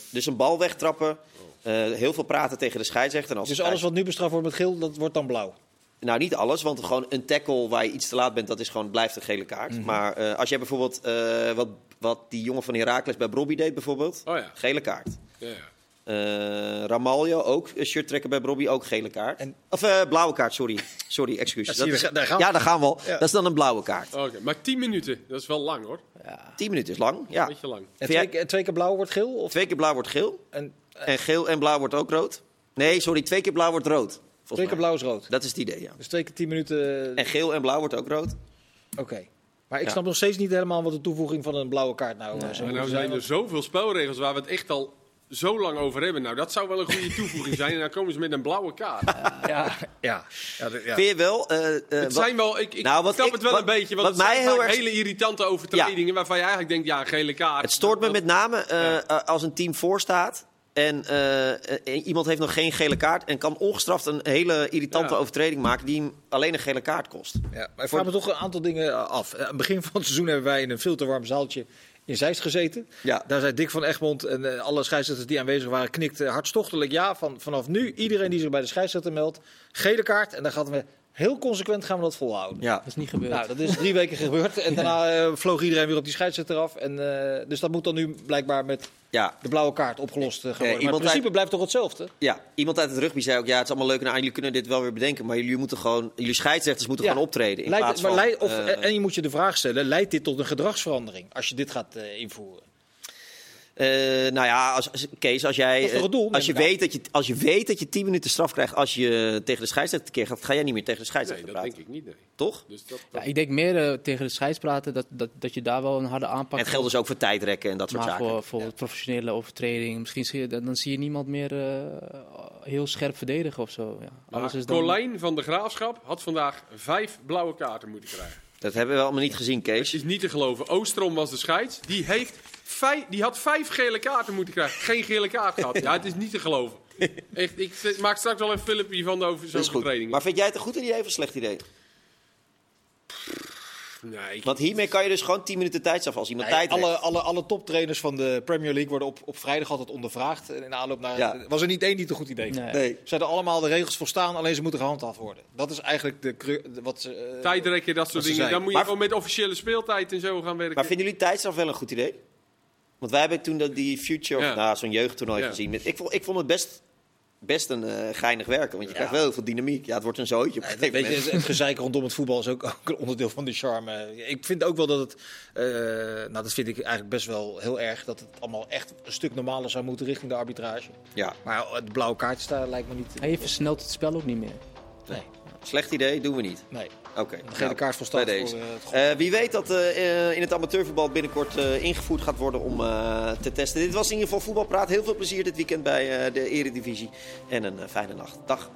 Dus een bal wegtrappen, heel veel praten tegen de scheidsrechter. En als dus alles wat nu bestraft wordt met geel, dat wordt dan blauw. Nou, niet alles, want gewoon een tackle waar je iets te laat bent, dat is gewoon, blijft een gele kaart. Mhm. Maar eh, als jij bijvoorbeeld, eh, wat, wat die jongen van Heracles bij Brobby deed bijvoorbeeld, Oh ja. gele kaart. Ja, ja. Eh Ramaljo ook, een shirt trekken bij Brobby, ook gele kaart. En- Of eh, blauwe kaart, sorry. Sorry, excuus. Ja, is- daar gaan we. ja, daar gaan we al. Ja. Dat is dan een blauwe kaart. Oké, maar tien minuten, dat is wel lang hoor. Ja. 10 minuten is lang, ja. Beetje lang. En twee, twee keer blauw wordt geel? Of, Twee keer blauw wordt geel. en, En geel en blauw wordt ook rood. Nee, sorry, twee keer blauw wordt rood. twee keer mij. blauw is rood. Dat is het idee, ja. Dus twee keer tien minuten. En geel en blauw wordt ook rood. Oké. Maar ik Ja. snap nog steeds niet helemaal wat de toevoeging van een blauwe kaart nou eh, zou Maar moeten nou zijn. zijn er zoveel spelregels waar we het echt al zo lang over hebben. Nou, dat zou wel een goede toevoeging zijn. En dan komen ze met een blauwe kaart. Ja, ja. ja. Vind je wel? eh, eh, Het zijn wel, ik, ik Nou, snap ik- het wel wat- een beetje. Want wat het zijn mij heel vaak erg- hele irritante overtredingen waarvan je eigenlijk denkt, ja, gele kaart. Het stoort me met name eh, Ja. eh, als een team voorstaat en eh, eh, iemand heeft nog geen gele kaart en kan ongestraft een hele irritante Ja. overtreding maken die hem alleen een gele kaart kost. Ja, maar ik vraag me toch een aantal dingen af. Aan het begin van het seizoen hebben wij in een veel te warm zaaltje in Zeist gezeten. Ja. Daar zei Dick van Egmond en eh, alle scheidsrechters die aanwezig waren knikten hartstochtelijk ja. Van, vanaf nu, iedereen die zich bij de scheidsrechter meldt, gele kaart. En dan gaan we heel consequent gaan we dat volhouden. Ja. Dat is niet gebeurd. Nou, dat is drie weken gebeurd. En daarna eh, vloog iedereen weer op die scheidsrechter af. En, eh, dus dat moet dan nu blijkbaar met Ja. de blauwe kaart opgelost eh, worden. maar iemand het principe uit- blijft toch hetzelfde? ja, iemand uit het rugby zei ook, ja, het is allemaal leuk en aardig, jullie kunnen dit wel weer bedenken, maar jullie moeten gewoon, jullie scheidsrechters moeten Ja. gewoon optreden in Leidt- plaats maar van... leidt- of, en je moet je de vraag stellen, leidt dit tot een gedragsverandering als je dit gaat eh, invoeren? Eh, nou ja, als, als- Kees, als jij. Dat is toch het doel, eh, als, je weet dat je, als je weet dat je 10 minuten straf krijgt als je tegen de scheidsrechter keer gaat, ga jij niet meer tegen de Nee, scheidsrechter dat praten. denk ik niet, nee. Toch? Dus dat, Ja, ik denk meer eh, tegen de scheids praten dat, dat, dat je daar wel een harde aanpak En het geldt dus ook voor tijdrekken en dat soort Maar zaken. voor, voor professionele overtredingen, misschien zie je, dan dan zie je niemand meer eh, heel scherp verdedigen of zo. Ja. Alles is dan... Colijn van de Graafschap had vandaag vijf blauwe kaarten moeten krijgen. Dat hebben we allemaal niet gezien, Het Kees. is niet te geloven. Oostrom was de scheids. Die, heeft vijf, die had vijf gele kaarten moeten krijgen. Geen gele kaart gehad. Ja, het is niet te geloven. Echt, ik maak straks wel een filmpje van de over zo'n is goed. overtreding. Maar vind jij het een goed idee of een slecht idee? Nee, Want hiermee kan je dus gewoon 10 minuten tijdstraf als iemand Nee, tijd alle, heeft. alle, alle toptrainers van de Premier League worden op, op vrijdag altijd ondervraagd. En in aanloop naar, Ja. was er niet één die het een goed idee vond. Nee. Nee. Ze hadden allemaal de regels volstaan, alleen ze moeten gehandhaafd worden. Dat is eigenlijk de, de- wat ze... eh, Tijdrekken, dat soort dingen. Dan moet je Maar- gewoon met officiële speeltijd en zo gaan werken. Maar vinden jullie tijdstraf wel een goed idee? Want wij hebben toen dat die Future, of Ja. nou, zo'n jeugdtoernooi Ja. gezien. Ik vond, ik vond het best best een uh, geinig werken. Want je krijgt wel heel veel dynamiek. Ja, het wordt een zootje. Ja, weet je, het gezeik rondom het voetbal is ook, ook, een onderdeel van de charme. Ik vind ook wel dat het, uh, nou dat vind ik eigenlijk best wel heel erg, dat het allemaal echt een stuk normaler zou moeten richting de arbitrage. Ja. Maar het blauwe kaartje staan lijkt me niet... En je versnelt het spel ook niet meer. Nee. Slecht idee, doen we niet. Nee. Oké. Okay. Gele nou, kaart van start bij deze. uh, wie weet dat uh, in het amateurvoetbal binnenkort ingevoerd gaat worden om te testen. Dit was in ieder geval Voetbalpraat. Heel veel plezier dit weekend bij de Eredivisie. En een fijne nacht. Dag.